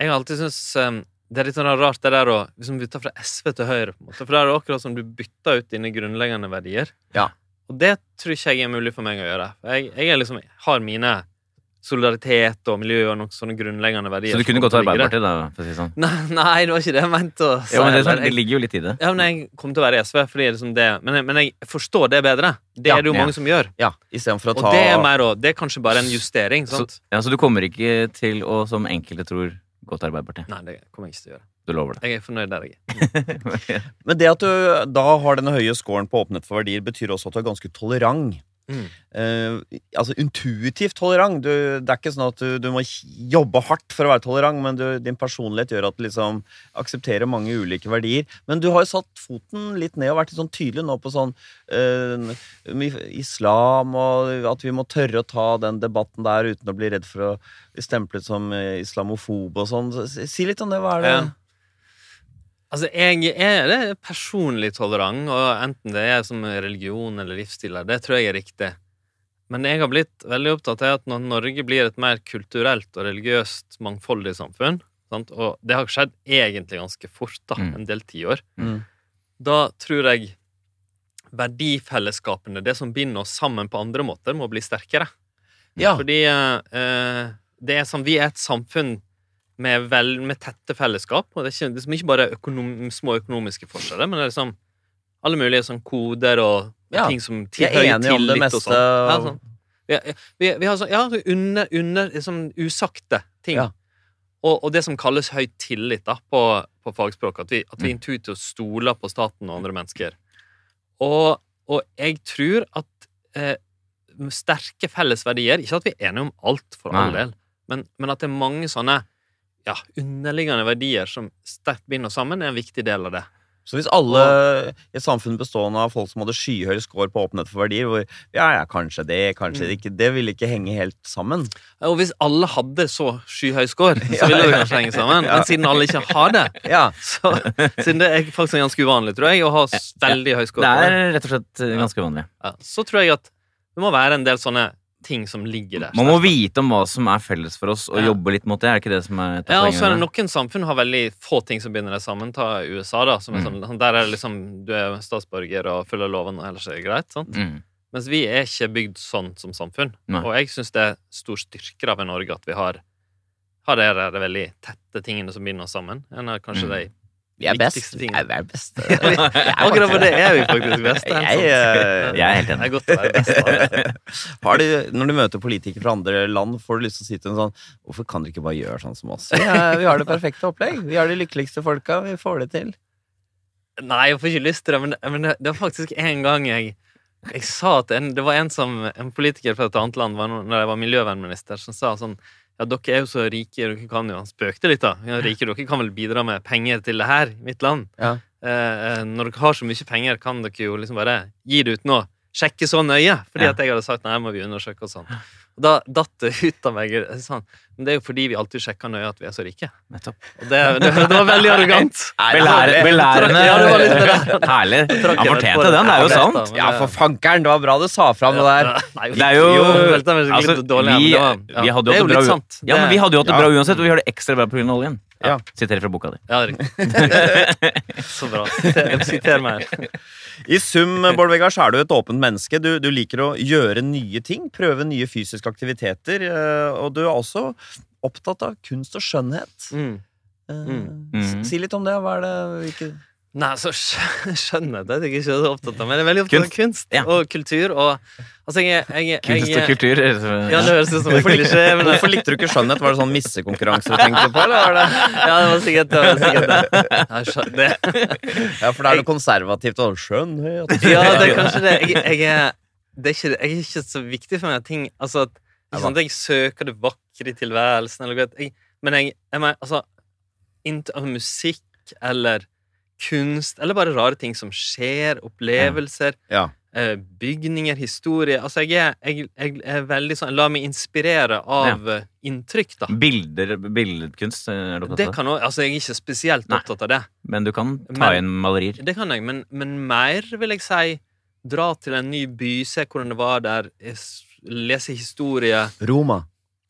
jeg har alltid syntes um, det er litt sånn rart det der å liksom bytte fra SV til Høyre, på en måte. For det er akkurat som du bytter ut dine grunnleggende verdier. Ja. Og det tror ikke jeg er mulig for meg å gjøre. Jeg, jeg er liksom, har mine solidaritet og miljø og noen sånne grunnleggende verdier. Så du kunne gått til. Arbeiderpartiet, da, for å si sånn? Nei, nei, det var ikke det jeg mente å si. Ja, men det, sånn, det ligger jo litt i det. ja, men jeg kommer til å være i SV, fordi liksom det men, jeg, men jeg forstår det bedre. Det Ja, er det jo ja. mange som gjør. Ja, i for å Og ta det er, mer, det er kanskje bare en justering. Så, sant? ja, så du kommer ikke til å, som enkelte tror, gå til Arbeiderpartiet? Nei, det kommer jeg ikke til å gjøre. Du lover det? Jeg er fornøyd der jeg. Men det at du da har denne høye scoren på åpenhet for verdier, betyr også at du er ganske tolerant. Mm. Uh, altså intuitivt tolerant. Du, det er ikke sånn at du, du må jobbe hardt for å være tolerant, men du, din personlighet gjør at du liksom aksepterer mange ulike verdier. Men du har jo satt foten litt ned og vært litt sånn tydelig nå på sånn uh, islam, og at vi må tørre å ta den debatten der uten å bli redd for å bli stemplet som eh, islamofob og sånn. Si litt om det. Hva er det? Ja. Altså, jeg er er personlig tolerant, og enten det er som religion eller livsstiler, det tror jeg er riktig. Men jeg har blitt veldig opptatt av at når Norge blir et mer kulturelt og religiøst mangfoldig samfunn, sant? og det har skjedd egentlig ganske fort, da, Mm. en del tiår, Mm. da tror jeg verdifellesskapene, det som binder oss sammen på andre måter, må bli sterkere. Ja. Fordi eh, det er som vi er et samfunn med, vel, med tette fellesskap, og det er ikke, det er ikke bare økonom, små økonomiske forskjeller, men det er liksom alle mulige sånn koder og Ja, ting som Vi er enige om det og meste. sånn. Ja, sånn. Vi, vi, vi har sånn, ja, under, under liksom usagte ting. Ja. Og, og det som kalles høy tillit da, på, på fagspråket. At vi, at vi Mm. intuitivt stoler på staten og andre mennesker. Og, og jeg tror at eh, sterke fellesverdier Ikke at vi er enige om alt, for all del, men, men at det er mange sånne ja, underliggende verdier som sterkt binder sammen, er en viktig del av det. Så hvis alle i et samfunn bestående av folk som hadde skyhøy score på åpenhet for verdier, hvor ja, ja, kanskje det, kanskje Mm. ikke, det ville ikke henge helt sammen. Og hvis alle hadde så skyhøy score, så ville det kanskje henge sammen. Men siden alle ikke har det, Ja, så siden det er faktisk ganske uvanlig, tror jeg, å ha veldig høy score Det er rett og slett ganske vanlig. ja, så tror jeg at det må være en del sånne ting som ligger der. Man må vite om hva som er felles for oss, og Ja. jobbe litt mot det. Er ikke det som er et Ja, og så er det? Noen samfunn har veldig få ting som binder det sammen. Ta USA, da. Som er Mm. sånn, der er det liksom du er statsborger og følger loven, og ellers er det greit. sant? Mm. Mens vi er ikke bygd sånn som samfunn. Nei. Og jeg syns det er stor styrke av i Norge at vi har, har de veldig tette tingene som binder oss sammen. En av kanskje Mm. de vi er best. Ting. Vi er best. Akkurat for det er vi faktisk best. det er Jeg, eh, Jeg er helt Det enig. er å være best. Har du, når du møter politikere fra andre land, får du lyst til å si til dem sånn Hvorfor kan dere ikke bare gjøre sånn som oss? Vi, er, vi har det perfekte opplegg. Vi har de lykkeligste folka. Vi får det til. Nei, jeg får ikke lyst til det, men, men det, det var faktisk en gang jeg jeg sa at en, Det var en som En politiker fra et annet land var, når jeg var miljøvernminister, som sa sånn Ja, dere er jo så rike, dere kan jo Han spøkte litt, da. Ja, rike, dere kan vel bidra med penger til det her, mitt land. Ja. Eh, eh, når dere har så mye penger, kan dere jo liksom bare gi det uten å sjekke så nøye. Fordi Ja. at jeg hadde sagt nei, må vi undersøke og sånn. Da datt det ut av meg sånn, Men det er jo fordi vi alltid sjekker nøye at vi er så rike. Nettopp. Og det, det, det var veldig arrogant. Belære, belærende. Ja, det var litt belærende. Herlig. Han fortjente den, det er jo sant. Ja, det- for fankeren! Det var bra du sa fram det der. Det er jo altså, vi, vi hadde hatt det litt bra, sant. ja, men vi hadde jo hatt det bra uansett, og vi har det ekstra bra pga. oljen. Ja. Siterer fra boka di. Ja, riktig. Så bra. Siter meg. I sum, Bård Vegar, så er du et åpent menneske. Du, du liker å gjøre nye ting, prøve nye fysiske aktiviteter. eh, Og du er også opptatt av kunst og skjønnhet. Mm. Eh, Mm. Mm. Si litt om det. Hva er det hvilke Nei, så skjønner jeg er jeg ikke så opptatt av, men jeg er veldig opptatt av kunst Ja. og kultur. Og altså, jeg, jeg, Kunst og kultur. Ja, det høres ut som en klisjé, men Hvorfor likte du ikke skjønnhet? Var det sånn missekonkurranser du tenkte på? Eller var det? ja, det var sikkert det. Var sikkert det. Jeg skjønner det. Ja, for det er noe konservativt og skjønnhet. Ja, det er kanskje det. Jeg, jeg, er, det er ikke, jeg er ikke så viktig for meg ting Altså, at, ikke sant, jeg søker det vakre i tilværelsen, eller, jeg, men jeg, jeg altså altså, Musikk eller kunst, eller bare rare ting som skjer, opplevelser. Ja. Ja. bygninger, historie Altså, jeg er, jeg, jeg er veldig sånn La meg inspirere av ja. inntrykk, da. Bilder, billedkunst er du opptatt Det kan også, altså, jeg er ikke spesielt Nei. opptatt av det. Men du kan ta Men- inn malerier. Det kan jeg, men, men mer vil jeg si dra til en ny by, se hvordan det var der, es- lese historie Roma.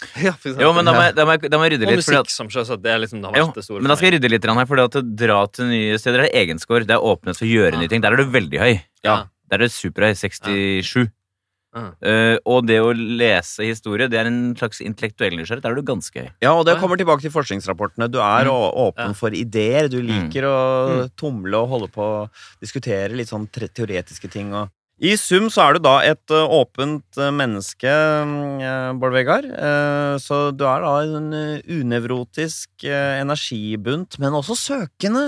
ja. Jo, men da må jeg, da må jeg, da må jeg rydde Og litt. fordi musikk, som selvsagt det er liksom det har Jo, vært det store men da skal jeg rydde litt her, for at å dra til nye steder er egenscore. Det er åpnet for å gjøre Ja. nye ting. Der er du veldig høy. Ja. Der er du superhøy. 67. Ja. Eh, og det å lese historie, det er en slags intellektuell nysgjerrighet. Der er du ganske høy. Ja, og det kommer tilbake til forskningsrapportene. Du er Mm. åpen Ja. for ideer. Du liker å Mm. tumle og holde på å diskutere litt sånn teoretiske ting. Og I sum så er du da et åpent menneske, uh, Bård Vegar. Eh, så du er da en unevrotisk energibunt, men også søkende.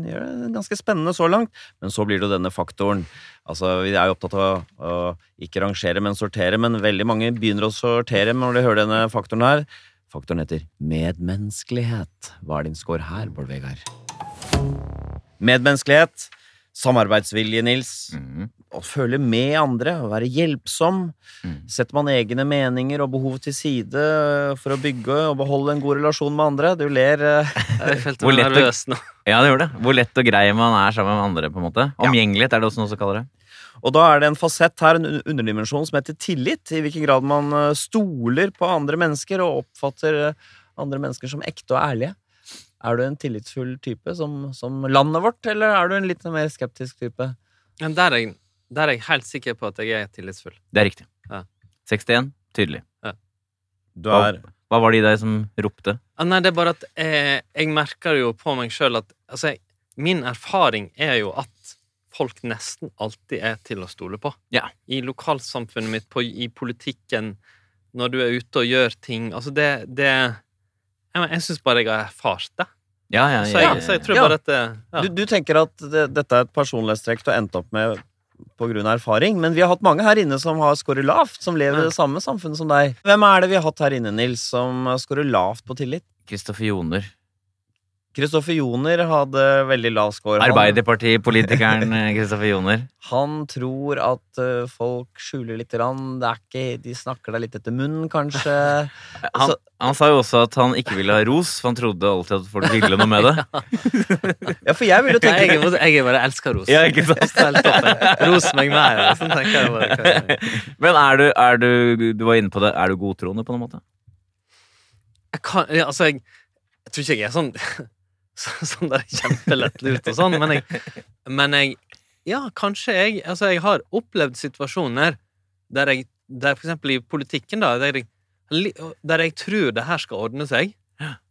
Det gjør det ganske spennende så langt. Men så blir det jo denne faktoren. Altså, Vi er jo opptatt av å ikke rangere, men sortere. Men veldig mange begynner å sortere når de hører denne faktoren her. Faktoren heter medmenneskelighet. Hva er din score her, Bård Vegard? Medmenneskelighet. Samarbeidsvilje, Nils. Mm. Å føle med andre, å være hjelpsom. Mm. Setter man egne meninger og behov til side for å bygge og beholde en god relasjon med andre? Du ler. eh. Jeg følte meg nervøs nå. Ja, det gjør det. Hvor lett og grei man er sammen med andre. på en måte Omgjengelighet er det også noen som kaller det. Og da er det en fasett her, en underdimensjon, som heter tillit. I hvilken grad man eh, stoler på andre mennesker og oppfatter eh, andre mennesker som ekte og ærlige. Er du en tillitsfull type som, som landet vårt, eller er du en litt mer skeptisk type? Men der er, jeg, der er jeg helt sikker på at jeg er tillitsfull. Det er riktig. Ja. 61. Tydelig. Du Hva, er hva var det i deg som ropte? Ah, nei, det er bare at eh, jeg merker jo på meg sjøl at altså, jeg, Min erfaring er jo at folk nesten alltid er til å stole på. Ja. I lokalsamfunnet mitt, på, i politikken, når du er ute og gjør ting. Altså, det, det Jeg, jeg syns bare jeg har erfart det. Ja, ja, Så ja, jeg, så jeg tror Ja. bare at det, ja. Du, du tenker at det, dette er et personlighetstrekk du har endt opp med av erfaring, men vi har hatt mange her inne som har scoret lavt, som lever i det samme samfunnet som deg. Hvem er det vi har hatt her inne, Nils, som scorer lavt på tillit? Kristoffer Joner. Kristoffer Joner hadde veldig lav score. Arbeiderpartipolitikeren Kristoffer Joner. Han tror at eh, folk skjuler litt. Grann. Ikke, de snakker deg litt etter munnen, kanskje. Han, han sa jo også at han ikke ville ha ros, for han trodde alltid at folk ville noe med det. Ja, for jeg vil jo Nei, jeg, tenke jeg bare elsker ros. Ja, ikke sant? Ros meg mer. Sånn tenker jeg bare. Men er du, er du Du var inne på det. Er du godtroende på noen måte? Jeg kan, altså, jeg, jeg tror ikke jeg er sånn så- Sånn der kjempelettlurt og sånn, men jeg, men jeg Ja, kanskje jeg Altså, jeg har opplevd situasjoner der jeg der For eksempel i politikken, da, der jeg, der jeg tror det her skal ordne seg.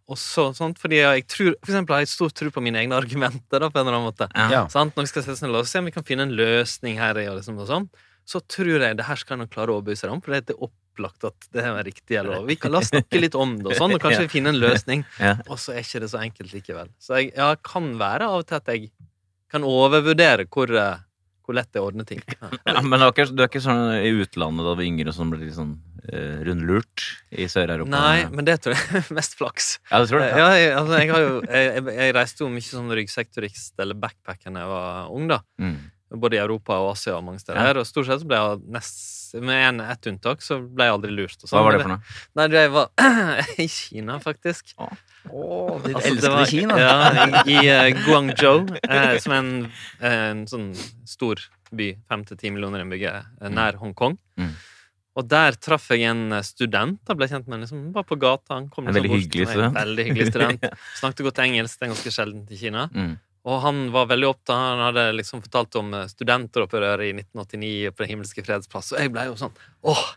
Og så, sånt, fordi jeg tror, for eksempel har jeg stor tro på mine egne argumenter. Da, på en eller annen måte Ja. Sånn, Når vi skal sette oss ned og se om vi kan finne en løsning her, og liksom, og sånn, så tror jeg det her skal han klare å overbevise deg om, for det er opplagt at det er riktig. Eller, vi kan la oss snakke litt om det, og sånn, og kanskje Ja. finne en løsning. Ja. Og så er ikke det så enkelt likevel. Så jeg ja, kan være av og til at jeg kan overvurdere hvor, eh, hvor lett det er å ordne ting. Ja. Men du er, ikke, du er ikke sånn i utlandet da du var yngre som ble litt sånn uh, rundlurt i Sør-Europa? Nei, men det tror jeg er mest flaks. Ja, du tror det? Ja, jeg, altså, jeg, har jo, jeg, jeg- jeg reiste jo mye sånn ryggsektorist eller backpacker da jeg var ung, da. Mm. Både i Europa og Asia og mange steder. Og stort sett så ble jeg nest, med en, ett unntak så ble jeg aldri lurt. Og sånn. Hva var det for noe? Nei, jeg var i Kina, faktisk. Å, ditt Altså, elskede var- Kina. Ja, i, eh, Guangzhou, eh, som er en, en sånn stor by, fem til ti millioner innbyggere, eh, nær Hongkong. Mm. Og der traff jeg en eh, student. Da ble jeg kjent med liksom, var på gata. Han kom En liksom veldig bort hyggelig student. Veldig hyggelig student. Snakket godt engelsk, det er ganske sjeldent i Kina. Mm. Og han var veldig opptatt. Han hadde liksom fortalt om studentopprøret studenteropprøret i 1989 på Den himmelske freds plass. Og jeg ble jo sånn Åh!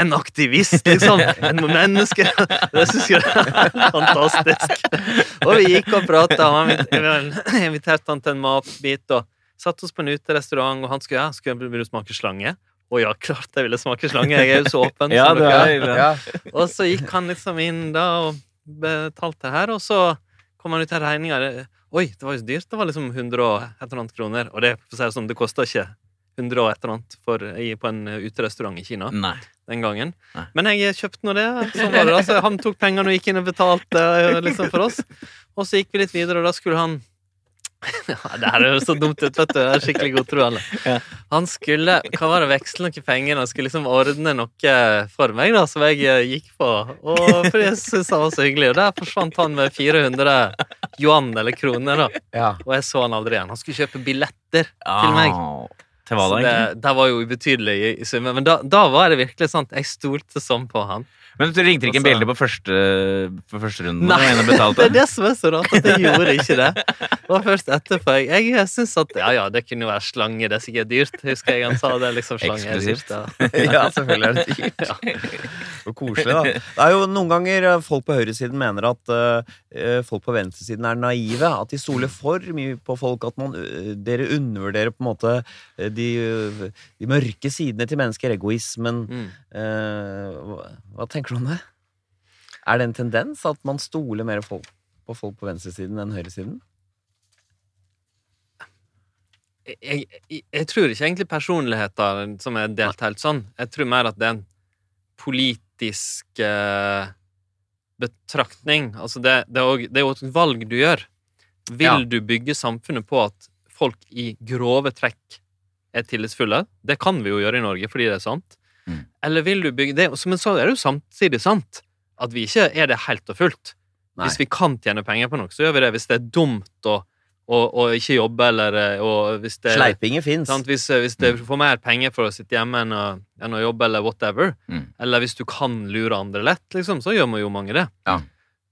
En aktivist, liksom. En menneske. Det syns jeg er fantastisk. Og vi gikk og prata, og han inviterte han til en matbit, og satte oss på en uterestaurant, og han skulle ja, skulle vil du smake slange. Å ja, klart jeg ville smake slange, jeg er jo så åpen. Ja, det er Ja. og så gikk han liksom inn da og betalte her, og så kom han ut av regninga. Oi, det var jo så dyrt. Det var liksom 100 og et eller annet kroner. Og det, for å si det sånn, det kosta ikke 100 og et eller annet for, på en uterestaurant i Kina Nei. den gangen. Nei. Men jeg kjøpte nå det. Sånn var det da. Så han tok pengene og gikk inn og betalte eh, liksom for oss. Og så gikk vi litt videre, og da skulle han ja, Det her høres så dumt ut, vet du. Jeg er skikkelig godtroende. Ja. Han skulle hva var det, veksle noen penger og skulle liksom ordne noe for meg, da, som jeg eh, gikk på. Og fordi jeg syntes han var så hyggelig. Og der forsvant han med 400 yuan, eller kroner, da. Ja. Og jeg så han aldri igjen. Han skulle kjøpe billetter meg. Ah, Til hva Så da, det, det var jo ubetydelig i, i summen. Men da, da var det virkelig sant. Jeg stolte sånn på han. Men du ringte ikke en bjelle på første, på første runden? Nei, Det er det som er så rart, at jeg gjorde ikke det. Det var først etterpå. Jeg, jeg syns at ja, ja, det kunne jo være slange, det er sikkert dyrt. Husker jeg han sa det. liksom slange er dyrt. Ja. ja, selvfølgelig er det dyrt. Så koselig, da. Det er jo noen ganger eh, folk på høyresiden mener at uh, folk på venstresiden er naive. At de stoler for mye på folk. At man, uh, dere undervurderer på en måte de, uh, de mørke sidene til mennesker. Egoismen. Mm. Hva, hva tenker det? Er det en tendens at man stoler mer på folk på venstresiden enn høyresiden? Jeg, jeg, jeg tror ikke egentlig personligheter som er delt helt sånn. Jeg tror mer at det er en politisk eh, betraktning. Altså det, det, er det er jo et valg du gjør. Vil Ja. du bygge samfunnet på at folk i grove trekk er tillitsfulle? Det kan vi jo gjøre i Norge fordi det er sant. Mm. Eller vil du bygge det Men så er det jo samtidig sant at vi ikke er det helt og fullt. Nei. Hvis vi kan tjene penger på noe, så gjør vi det. Hvis det er dumt å, å, å ikke jobbe, eller eh, hvis det Sleipinger fins. Hvis, eh, hvis du får mer penger for å sitte hjemme enn å, enn å jobbe, eller whatever, Mm. eller hvis du kan lure andre lett, liksom, så gjør man jo mange det. Ja.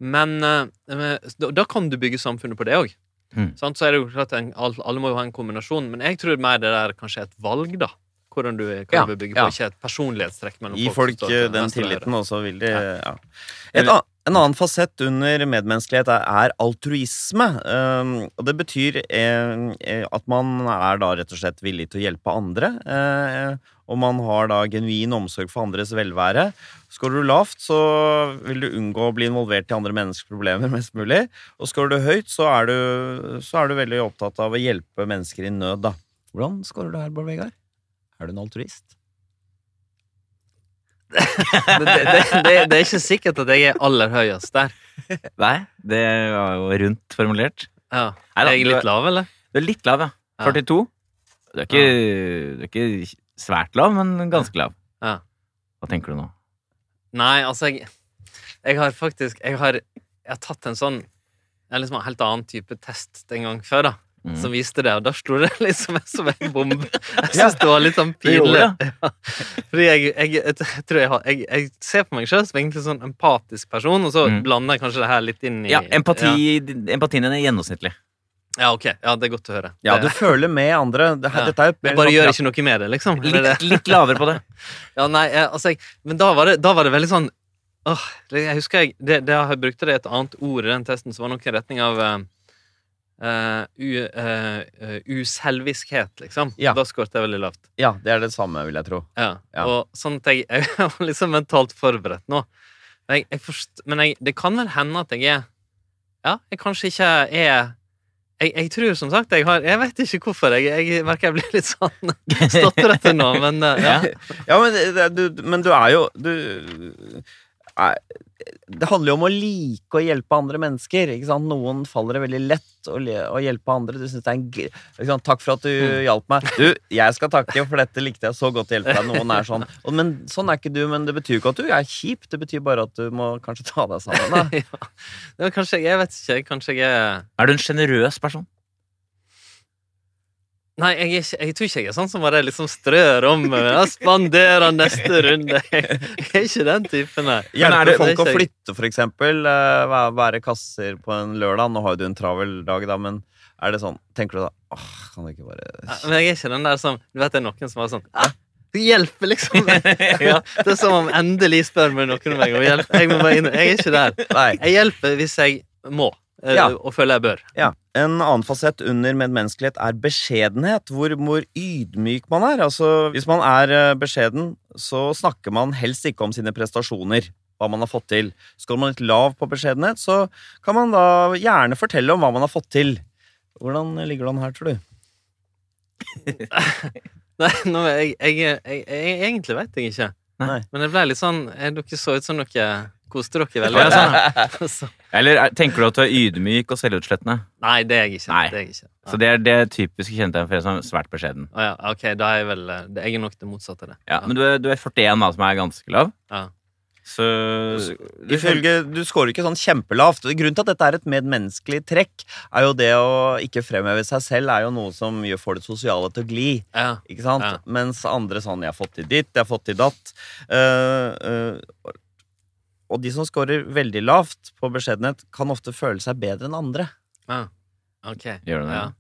Men eh, da, da kan du bygge samfunnet på det òg. Mm. Så er det jo klart en, Alle må jo ha en kombinasjon, men jeg tror mer det der kanskje er et valg, da. Hvordan du, hva Ja, du vil bygge på, ja. ikke et personlighetstrekk mellom Gi folk. folk eh, den venstre tilliten, og så vil de ja. Et, en annen fasett under medmenneskelighet er, er altruisme. Um, og det betyr eh, eh, at man er da rett og slett villig til å hjelpe andre. Eh, og man har da genuin omsorg for andres velvære. Skårer du lavt, så vil du unngå å bli involvert i andre menneskers problemer mest mulig. Og skårer du høyt, så er du, så er du veldig opptatt av å hjelpe mennesker i nød, da. Hvordan skårer du her, Bård Vegard? Er du en altruist? det, det, det, det, er ikke sikkert at jeg er aller høyest der. Nei, det var jo rundt formulert. Ja. Er jeg litt lav, eller? Du er litt lav, ja. Ja. 42. Du er ikke, du er ikke svært lav, men ganske lav. Ja. Hva tenker du nå? Nei, altså, jeg, jeg har faktisk Jeg har, jeg har tatt en sånn har liksom en helt annen type test en gang før, da. Mm. Som viste det, og da slo det liksom som en bombe. Jeg Ja. syns det var litt sånn pinlig. Ja. Fordi jeg, jeg, jeg, tror jeg, har, jeg, jeg ser på meg selv som egentlig sånn empatisk person, og så Mm. blander jeg kanskje det her litt inn i Ja, empati, Ja, empatien din er gjennomsnittlig. ja ok. Ja, det er godt å høre. Ja, du det, føler med andre. Det, her- Ja. Dette er jo jeg bare gjør ikke noe med det, liksom. Litt, litt lavere på det. Ja, nei, jeg, altså jeg, Men da var, det, da var det veldig sånn åh, Jeg husker jeg det, det Jeg brukte det et annet ord i den testen som var noe i retning av eh, eh, u, eh, eh, uselviskhet, liksom. Ja. Da skåret jeg veldig lavt. Ja, det er det samme, vil jeg tro. Ja. Ja. Og sånn at jeg, jeg er liksom mentalt forberedt nå. Jeg, jeg forst, men jeg, det kan vel hende at jeg er Ja, jeg kanskje ikke er jeg, tror som sagt jeg har Jeg vet ikke hvorfor. Jeg, jeg merker jeg blir litt sånn stotrete nå, men ja. Ja, men, du, men du er jo du, Det handler jo om å like å hjelpe andre mennesker. Ikke sant? Noen faller det veldig lett å, å hjelpe andre. Du synes det er en, sant? 'Takk for at du Mm. hjalp meg.' Du, jeg skal takke, for dette likte jeg så godt å hjelpe deg. Noen er sånn. Men sånn er ikke du. Men det betyr ikke at du er kjip. Det betyr bare at du må kanskje ta deg sammen. Da. ja. Kanskje jeg vet ikke. Kanskje jeg er Er du en sjenerøs person? Nei, jeg, ikke, jeg tror ikke jeg er sånn som bare liksom strør om meg. Jeg spanderer neste runde. Jeg, jeg er ikke den typen, nei. Hjelpe er det- folk å det flytte, for eksempel. eh, Være kasser på en lørdag. Nå har jo du en travel dag, da, men er det sånn Tenker du da åh, kan du ikke bare Ja, Men jeg er ikke den der som Du vet det er noen som er sånn ah, Det hjelper, liksom. ja, det er som om endelig spør meg noen om meg om hjelp. Jeg må bare inn. Jeg er ikke der. Jeg hjelper hvis jeg må, eh, og føler jeg bør. Ja. En annen fasett under medmenneskelighet er beskjedenhet, hvor, hvor ydmyk man er. Altså, hvis man er eh, beskjeden, så snakker man helst ikke om sine prestasjoner, hva man har fått til. Skal man litt lav på beskjedenhet, så kan man da gjerne fortelle om hva man har fått til. Hvordan ligger det an her, tror du? Nei, nå, jeg, jeg, jeg, jeg, Egentlig vet jeg ikke. Nei. Men det ble litt sånn Dere så ut som dere koste dere veldig. Ja, sånn. Eller er- tenker du at du er ydmyk og selvutslettende? Nei, det er jeg ikke. Nei. Det er jeg ikke. Så det er det typiske kjennetegn for en som er svært beskjeden. Å ja, ok, da er jeg vel eh, Jeg er nok det motsatte av det. Ja, men du er, du er 41, da, som er ganske lav. Ja. Så Ifølge, du scorer ikke sånn kjempelavt. Grunnen til at dette er et medmenneskelig trekk, er jo det å ikke fremheve seg selv er jo noe som gjør får det sosiale til å gli. Ja. Ikke sant? Ja. Mens andre sånn 'jeg har fått til ditt, jeg har fått til datt'. Uh, eh, og de som scorer veldig lavt på beskjedenhet, kan ofte føle seg bedre enn andre. Ah, Ok. Gjør du det? Ja.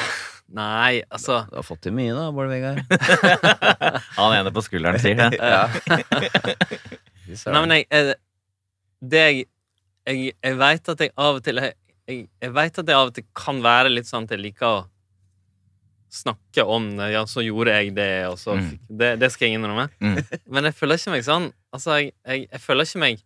Nei, altså Du har fått til mye, da, Bård Vegard. Han ene på skulderen sier det. Ja. Nei, men jeg eh, Det jeg Jeg, jeg veit at jeg av og til Jeg, jeg, vet at jeg av og til kan være litt sånn at jeg liker å snakke om det. Ja, så gjorde jeg det, og så Mm. fikk det, det skal jeg innrømme. Mm. Men jeg føler ikke meg sånn. Altså, jeg, jeg, jeg føler ikke meg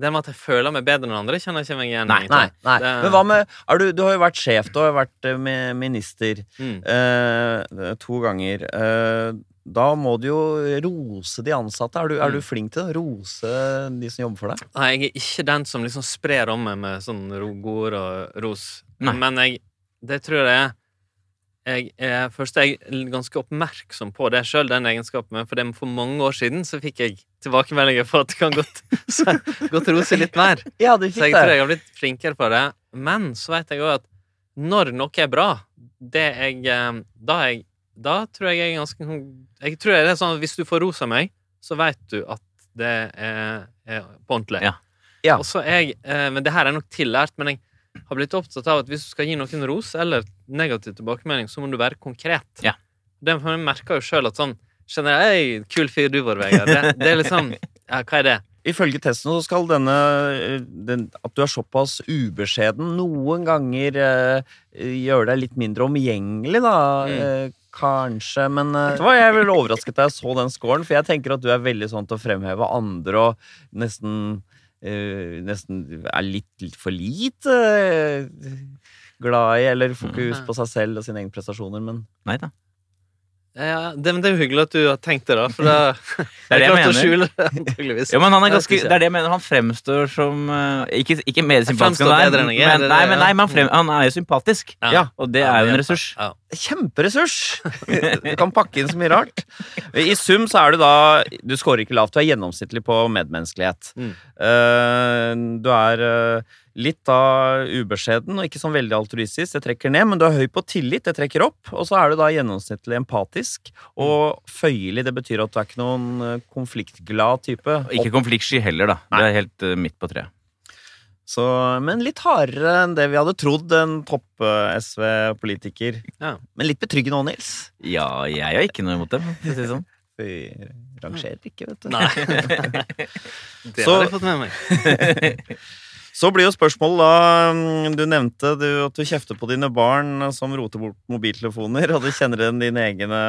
Det med at jeg føler meg bedre enn andre, kjenner jeg ikke meg igjen. Nei, nei, nei. Det- Men hva med du, du har jo vært sjef, du har jo vært eh, minister Mm. eh, to ganger. Eh, da må du jo rose de ansatte. Er du, er du Mm. flink til å rose de som jobber for deg? Nei, jeg er ikke den som liksom sprer om meg med sånn rogord godord og ros. Men jeg, det tror jeg er jeg er, Først er jeg ganske oppmerksom på det sjøl, den egenskapen. For det, for mange år siden så fikk jeg tilbakemeldinger på at det kan godt, så, godt rose litt mer. Ja, du Så jeg tror jeg har blitt flinkere på det. Men så vet jeg òg at når noe er bra, det jeg eh, Da, jeg, da tror jeg jeg er ganske sånn, Jeg tror det er sånn at hvis du får ros av meg, så vet du at det er, er på ordentlig. Ja. Ja. Og så er jeg eh, Men det her er nok tillært, men jeg har blitt opptatt av at hvis du skal gi noen ros eller negativ tilbakemelding, så må du være konkret. Ja. Det for jeg merker jo sjøl at sånn Skjønner jeg, «Ei, kul fyr du var, Vegard. Det, det er liksom Ja, hva er det? Ifølge testen så skal denne eh, den, At du er såpass ubeskjeden noen ganger eh, gjøre deg litt mindre omgjengelig, da. Mm. Eh, kanskje, men uh, var jeg vel overrasket da jeg så den scoren, for jeg tenker at du er veldig sånn til å fremheve andre og nesten eh, Nesten er litt, litt for lite eh, glad i, eller fokus Mm. på seg selv og sine egne prestasjoner, men Nei da. Ja, det, men det er jo hyggelig at du har tenkt det, da. For det, Det er det jeg mener. skjule. Ja, men han er ganske, det er det jeg mener. Han fremstår som eh, Ikke, ikke mer sympatisk enn er, men, nei, men, nei, men han, frem, han er jo sympatisk. Ja. Og det er jo en ressurs. Ja. Kjemperessurs! Du kan pakke inn så mye rart. I sum så er du da Du scorer ikke lavt, du er gjennomsnittlig på medmenneskelighet. Mm. Uh, du er eh, litt da ubeskjeden og ikke sånn veldig altruistisk, det trekker ned, men du er høy på tillit, det trekker opp. Og så er du da gjennomsnittlig empatisk og føyelig, det betyr at du er ikke noen eh, konfliktglad type. Og Ikke konfliktsky heller, da. Det er helt eh, midt på treet. Så, men litt hardere enn det vi hadde trodd, en topp-SV-politiker. Ja. Men litt betryggende òg, Nils. Ja, jeg har ikke noe imot dem. For å si det sånn. Vi rangerer ikke, vet du. Nei. Det har jeg fått med meg. Så blir jo spørsmålet da mm, Du nevnte du, at du kjefter på dine barn som roter bort mobiltelefoner, og du kjenner igjen dine egne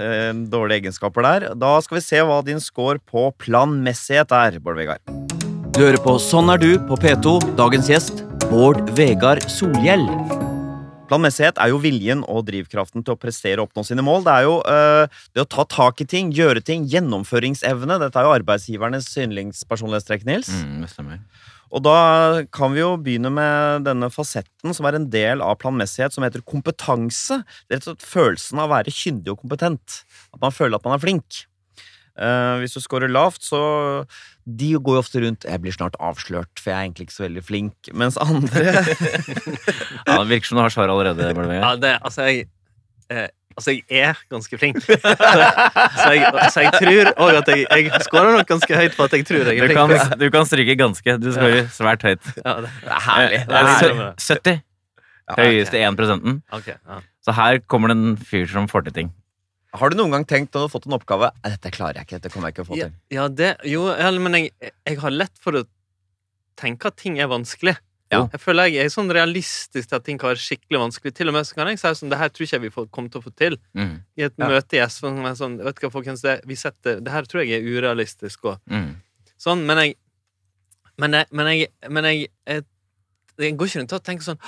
eh, dårlige egenskaper der. Da skal vi se hva din score på planmessighet er, Bård Vegard. Du hører på Sånn er du på P2. Dagens gjest Bård Vegard Solhjell. Planmessighet er jo viljen og drivkraften til å prestere og oppnå sine mål. Det er jo uh, det å ta tak i ting, gjøre ting, gjennomføringsevne. Dette er jo arbeidsgivernes yndlingspersonlighetstrekk, Nils. Mm, det stemmer. Og da kan vi jo begynne med denne fasetten som er en del av planmessighet, som heter kompetanse. Det er rett og slett følelsen av å være kyndig og kompetent. At man føler at man er flink. Eh, hvis du scorer lavt, så De går jo ofte rundt 'Jeg blir snart avslørt, for jeg er egentlig ikke så veldig flink'. Mens andre Ja, det virker som du har svar allerede. Ja, det, altså, jeg eh, Altså, jeg er ganske flink. så, jeg, så jeg tror òg at jeg, jeg scorer nok ganske høyt på at jeg tror jeg Du er kan, flink. du kan stryke ganske. Du scorer svært høyt. Ja, det, er herlig. Eh, Det er herlig. 70. Ja, Høyeste 1 okay, ja. Så her kommer det en fyr som får til ting. Har du noen gang tenkt når du har fått en oppgave Dette klarer jeg ikke, dette kommer jeg ikke å få til. ja det Jo, men jeg, jeg har lett for å tenke at ting er vanskelig. Ja. Jeg føler jeg er sånn realistisk til at ting kan være skikkelig vanskelig. Til og med så kan jeg si sånn Det her tror ikke jeg vi får, kommer til å få til. Mm. I et Ja. møte i SV som er sånn Vet hva, folkens, det, vi setter, det her tror jeg er urealistisk. òg. Mm. sånn, men jeg Men jeg, men jeg, men jeg, jeg, jeg går ikke rundt og tenker sånn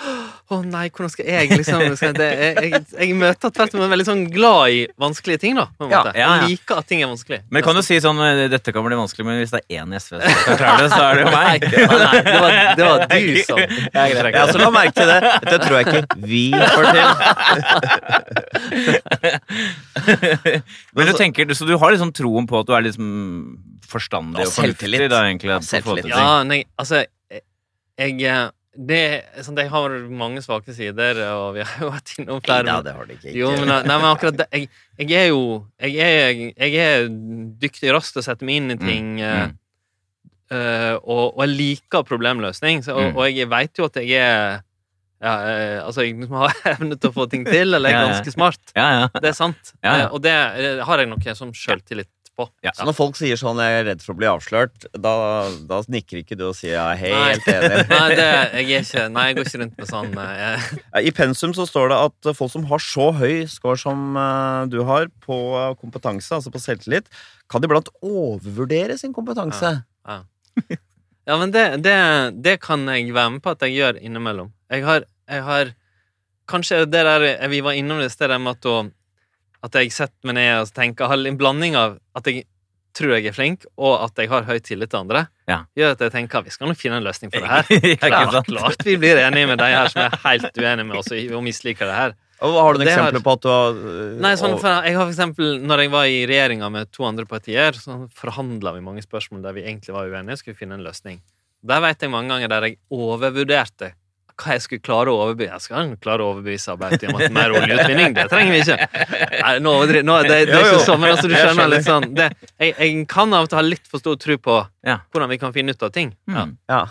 Å nei, hvordan skal jeg liksom skal det, jeg, jeg, jeg møter tvert imot veldig sånn glad i vanskelige ting, da. På en måte. ja, ja. Jeg liker at ting er vanskelig. Men kan du si sånn eh, Dette kan bli vanskelig, men hvis det er én i SV som klarer det, så er det jo meg. nei, det var, det var du som Ja, så la merke til det. Dette tror jeg ikke vi får til. Men du tenker, Så du har liksom troen på at du er liksom forstandig og fornuftig? Da, egentlig, Ja, selvtillit. Ja, nei, altså Jeg, jeg det, sånn, jeg har mange svake sider, og vi har jo vært innom flere. Nei, det har de ikke. Jo, men, nei, men akkurat det jeg, jeg er jo jeg er, jeg er dyktig raskt til å sette meg inn i ting, eh, Mm. uh, og, og jeg liker problemløsning. Så, og, Mm. og jeg veit jo at jeg er ja, uh, Altså, jeg liksom har evne til å få ting til, eller jeg er ganske smart. Ja, ja. Det er sant. Eh, og det har jeg noe som sjøltillit på. Ja. Så når folk sier sånn 'jeg er redd for å bli avslørt', da, da nikker ikke du og sier 'jeg er Nei. helt enig'. Nei, det, jeg er ikke Nei, jeg går ikke rundt med sånn eh, jeg, I pensum så står det at folk som har så høy score som eh, du har på kompetanse, altså på selvtillit, kan iblant overvurdere sin kompetanse. Ja, men det, det, det kan jeg være med på at jeg gjør innimellom. Jeg har, jeg har Kanskje det der Vi var innom det stedet med at, å, at jeg setter meg ned og tenker Har en blanding av at jeg tror jeg er flink, og at jeg har høy tillit til andre, Ja. gjør at jeg tenker vi skal nok finne en løsning på det her. Klart, klart vi blir enige med de her som er helt uenige med oss og misliker det her. Og Har du noen eksempler har- på at du har Nei, sånn, for jeg har for eksempel, når jeg var i regjeringa med to andre partier, så forhandla vi mange spørsmål der vi egentlig var uenige, skulle finne en løsning. Der vet jeg mange ganger der jeg overvurderte hva jeg skulle klare å overbevise. Jeg skal klare å overbevise Arbeiderpartiet om at mer oljeutvinning, det trenger vi ikke. Nei, nå, nå, det, det er Jo, jo. ikke sånn, men altså, du skjønner litt sånn det, jeg, jeg kan av og til ha litt for stor tro på Ja. hvordan vi kan finne ut av ting. Ja, Mm. Ja.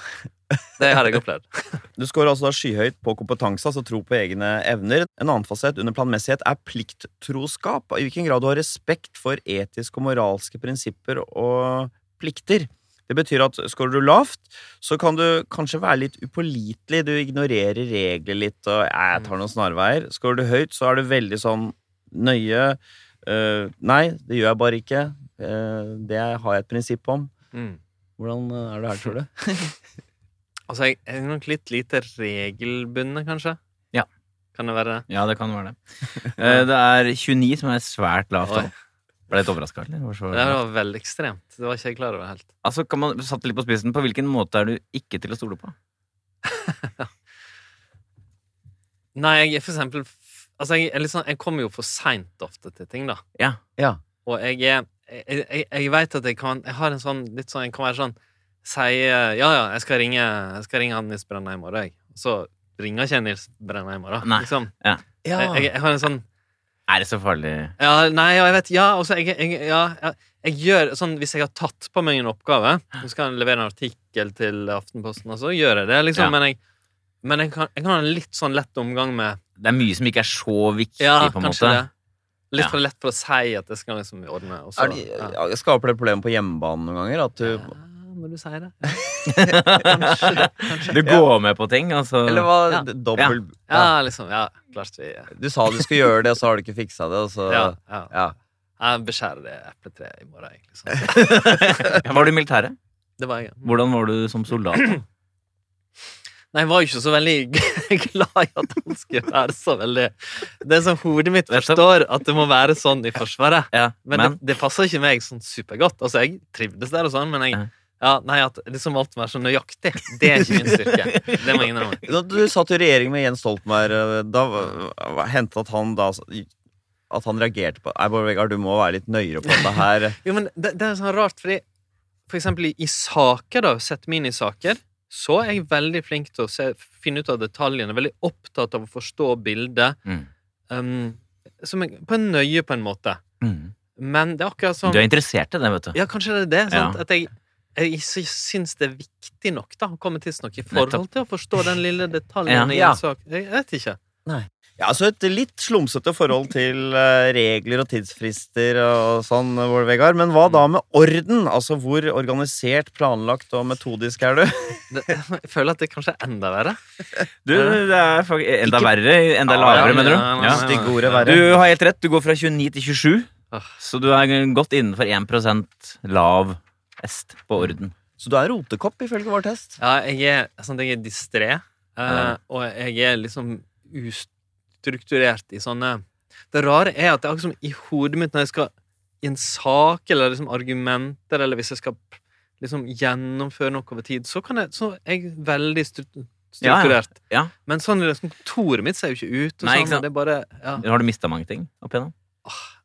det har jeg opplevd. Du scorer altså da skyhøyt på kompetanse, altså tro på egne evner. En annen fasett under planmessighet er plikttroskap. I hvilken grad du har respekt for etiske og moralske prinsipper og plikter. Det betyr at scorer du lavt, så kan du kanskje være litt upålitelig. Du ignorerer regler litt og 'jeg tar noen snarveier'. Scorer du høyt, så er du veldig sånn nøye. Uh, 'Nei, det gjør jeg bare ikke'. Uh, det har jeg et prinsipp om. Mm. Hvordan eh, er det her, tror du? Altså, jeg er nok litt lite regelbundet, kanskje. Ja. Kan det være det? Ja, det kan være det. Eh, Det er 29, som er svært lavt. Oi. Ble litt overraska, eller? Var så Det var veldig ekstremt. Det var ikke jeg klar over helt. Altså, kan man satt litt på spissen På hvilken måte er du ikke til å stole på? Nei, jeg er for eksempel Altså, jeg, er litt sånn, jeg kommer jo for seint ofte til ting, da. Ja. Ja. Og jeg er Jeg, jeg, jeg veit at jeg kan Jeg har en sånn litt sånn Jeg kan være sånn Si ja, ja, jeg skal ringe Jeg skal ringe han Nils Brenna i morgen, jeg. Så ringer ikke Nils Brenna i morgen. Nei. Liksom. Ja. Jeg, jeg, jeg har en sånn Er det så farlig? Ja, nei, ja, jeg vet Ja, også, jeg, jeg, ja, jeg, jeg gjør sånn Hvis jeg har tatt på meg en oppgave, så skal jeg levere en artikkel til Aftenposten, og så gjør jeg det, liksom. Ja. Men, jeg, men jeg, kan, jeg kan ha en litt sånn lett omgang med Det er mye som ikke er så viktig, Ja, på en måte. det. Litt Ja. for lett for å si at det skal liksom ordne. Og så, Er det, ja. ja, skaper det problemer på hjemmebane noen ganger? At du Ja, når du sier det. Kanskje det. Kanskje. Du går med på ting, altså. Eller hva? Ja. Dobbel ja. Ja, liksom. Ja, klart vi Du sa du skulle gjøre det, og så har du ikke fiksa det, og så Ja. ja. ja. Jeg beskjærer det epletreet i morgen, jeg, liksom. Var du i militæret? Det var jeg. Hvordan var du som soldat? Nei, jeg var jo ikke så veldig glad i at han skulle være så veldig Det er sånn hodet mitt forstår at det må være sånn i Forsvaret. Ja, Men, men, det, det passer ikke meg sånn supergodt. Altså, jeg trivdes der og sånn, men jeg Ja. Nei, at liksom alt må være så nøyaktig, det er ikke min styrke. Det må jeg innrømme. Da du satt i regjering med Jens Stoltenberg, eh, da hendte at han da At han reagerte på Nei, Bård Vegar, du må være litt nøyere på dette her. Jo, men det, det er sånn rart, fordi for eksempel i, i saker, da, sett meg inn i saker, så er jeg veldig flink til å se, finne ut av detaljene. Veldig opptatt av å forstå bildet. Mm. Um, som jeg, på en nøye, på en måte. mm. Men det er akkurat som Du er interessert i det, vet du. Ja, kanskje det er det. Sant? Ja. At jeg, jeg syns det er viktig nok da å komme tidsnok i forhold til å forstå den lille detaljen i en sak. Jeg vet ikke. Ja, altså Et litt slumsete forhold til eh, regler og tidsfrister og sånn, Vål Vegard. Men hva da med orden? Altså Hvor organisert, planlagt og metodisk er du? Jeg føler at det kanskje er enda verre. Du, det er faktisk enda Ikke- verre. Enda ah, lavere, ja, mener du? ja. Stygge ordet Du har helt rett. Du går fra 29 til 27. Så du er godt innenfor 1% lav est på orden. Så du er rotekopp, ifølge vår test? Ja, jeg er, sånn, jeg er distré, Uh, Ja. og jeg er liksom ustrukturert i sånne Det rare er at det er akkurat som i hodet mitt når jeg skal i en sak eller liksom argumenter, eller hvis jeg skal liksom gjennomføre noe over tid, så, kan jeg, så er jeg veldig stru Ja, ja. strukturert. Ja. Men sånn liksom, kontoret mitt ser jo ikke ut. Og Nei, sånn, ikke sant? det er bare ja. Har du mista mange ting opp igjennom?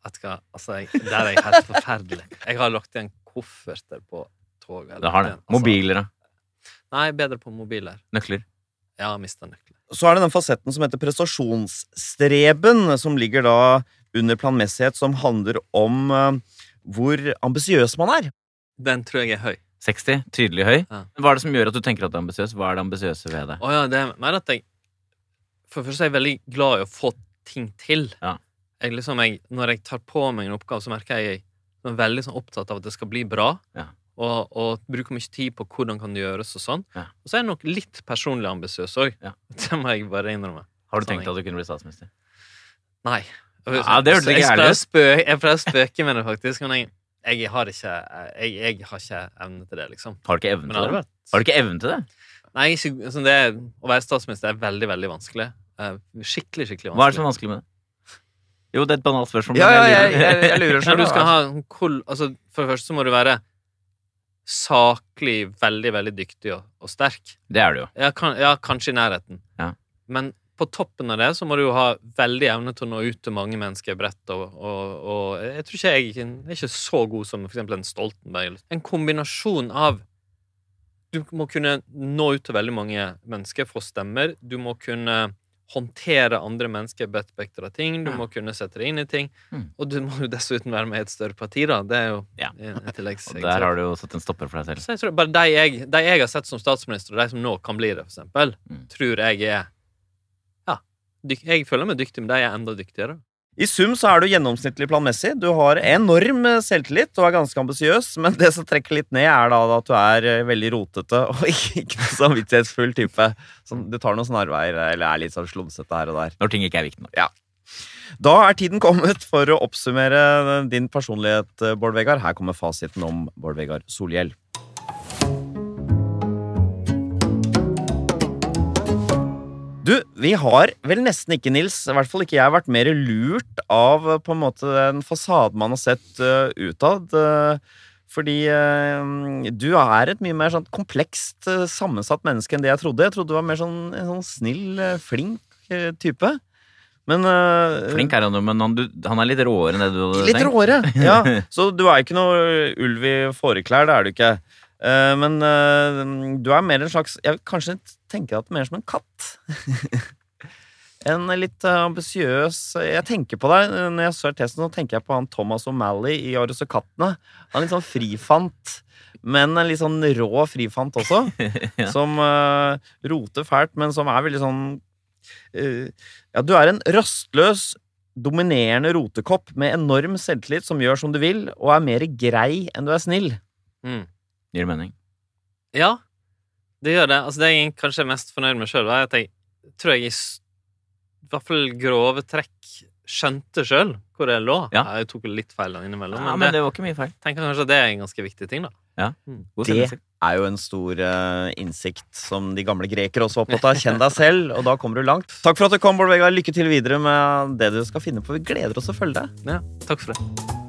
Vet du hva, altså, jeg, der er jeg helt forferdelig. Jeg har lagt igjen kofferter på toget. Det har det. Altså, Mobiler, da. Nei, bedre på mobiler. Nøkler. Ja, mista nøkler. Så er det den fasetten som heter prestasjonsstreben, som ligger da under planmessighet, som handler om uh, hvor ambisiøs man er. Den tror jeg er høy. 60. Tydelig høy. Ja. Hva er det som gjør at du tenker at du er ambisiøs? Hva er det ambisiøse ved det? Oh, ja, det er mer at jeg For det første er jeg veldig glad i å få ting til. Ja. Jeg liksom, jeg, når jeg tar på meg en oppgave, så merker jeg er veldig sånn opptatt av at det skal bli bra. Ja. Og, og bruker mye tid på hvordan kan det gjøres og sånn. Ja. Og så er jeg nok litt personlig ambisiøs òg. Ja. Det må jeg bare innrømme. Har du Sånn tenkt at du kunne bli statsminister? Nei. Ja, det hørtes ikke ærlig ut. Jeg pleier å spøke med det, faktisk. Men jeg, jeg, har, ikke, jeg, jeg har ikke evne til det, liksom. Har du ikke evne til det? vært Har du ikke evne til det? Nei, ikke, sånn det, å være statsminister er veldig, veldig vanskelig. Eh, skikkelig, skikkelig vanskelig. Hva er det som er vanskelig med det? Jo, det er et banalt spørsmål. Ja, ja, jeg jeg, jeg, lurer selv. du skal ha altså, For det første så må du være saklig veldig, veldig dyktig og, og sterk. Det er du jo. Ja, kan, ja, kanskje i nærheten. Ja. Men på toppen av det så må du jo ha veldig evne til å nå ut til mange mennesker bredt. Og, og, og jeg tror ikke jeg er ikke så god som for eksempel en Stoltenberg. En kombinasjon av Du må kunne nå ut til veldig mange mennesker, få stemmer. Du må kunne håndtere andre mennesker bredt spekter av ting. Du må kunne sette deg inn i ting. Mm. Og du må jo dessuten være med i et større parti, da. Det er jo Ja. en tilleggs... Og der har du jo satt en stopper for deg selv. Så jeg tror bare de jeg, de jeg har sett som statsminister, og de som nå kan bli det, for eksempel, Mm. tror jeg er Ja. Jeg føler meg dyktig, men de er enda dyktigere. I sum så er du gjennomsnittlig planmessig. Du har enorm eh, selvtillit og er ganske ambisiøs, men det som trekker litt ned, er da at du er eh, veldig rotete og ikke, noe samvittighetsfull type. Sånn, du tar noen snarveier eller er litt sånn slumsete her og der. Når ting ikke er viktig nok. Da er tiden kommet for å oppsummere din personlighet, eh, Bård Vegar. Her kommer fasiten om Bård Vegar Solhjell. Vi har vel nesten ikke, Nils, i hvert fall ikke jeg, vært mer lurt av eh, på en måte den fasaden man har sett uh, utad. Uh, fordi uh, du er et mye mer sånn komplekst uh, sammensatt menneske enn det jeg trodde. Jeg trodde du var mer sånn, en sånn snill, flink type. Men Flink er han jo, men han, du, han er litt råere enn det du hadde Litt tenkt. råere, ja. Så du er ikke noe ulv i fåreklær, det er du ikke. Men du er mer en slags Jeg vil kanskje det er mer som en katt. en litt uh, ambisiøs Jeg tenker på deg når jeg ser testen, så tenker jeg på han Thomas O'Malley i Årets og kattene. Han er litt sånn frifant, men en litt sånn rå frifant også. Ja. Som uh, roter fælt, men som er veldig sånn uh, Ja, du er en rastløs dominerende rotekopp med enorm selvtillit som gjør som du vil, og er mer grei enn du er snill. Mm. Gir det mening? Ja, det gjør det. Altså, det jeg kanskje er mest fornøyd med sjøl, er at jeg tror jeg i i hvert fall grove trekk skjønte sjøl hvor det lå. Ja. Jeg tok litt feil innimellom, Ja, men, men det, det var ikke mye feil. tenker kanskje at det er en ganske viktig ting, da. God Det- Er jo en stor uh, innsikt som de gamle grekere også var opptatt av. Kjenn deg selv, og da kommer du langt. Takk for at du kom, Bård Vegar. Lykke til videre med det du skal finne på. Vi gleder oss til å følge deg. Ja, takk for det.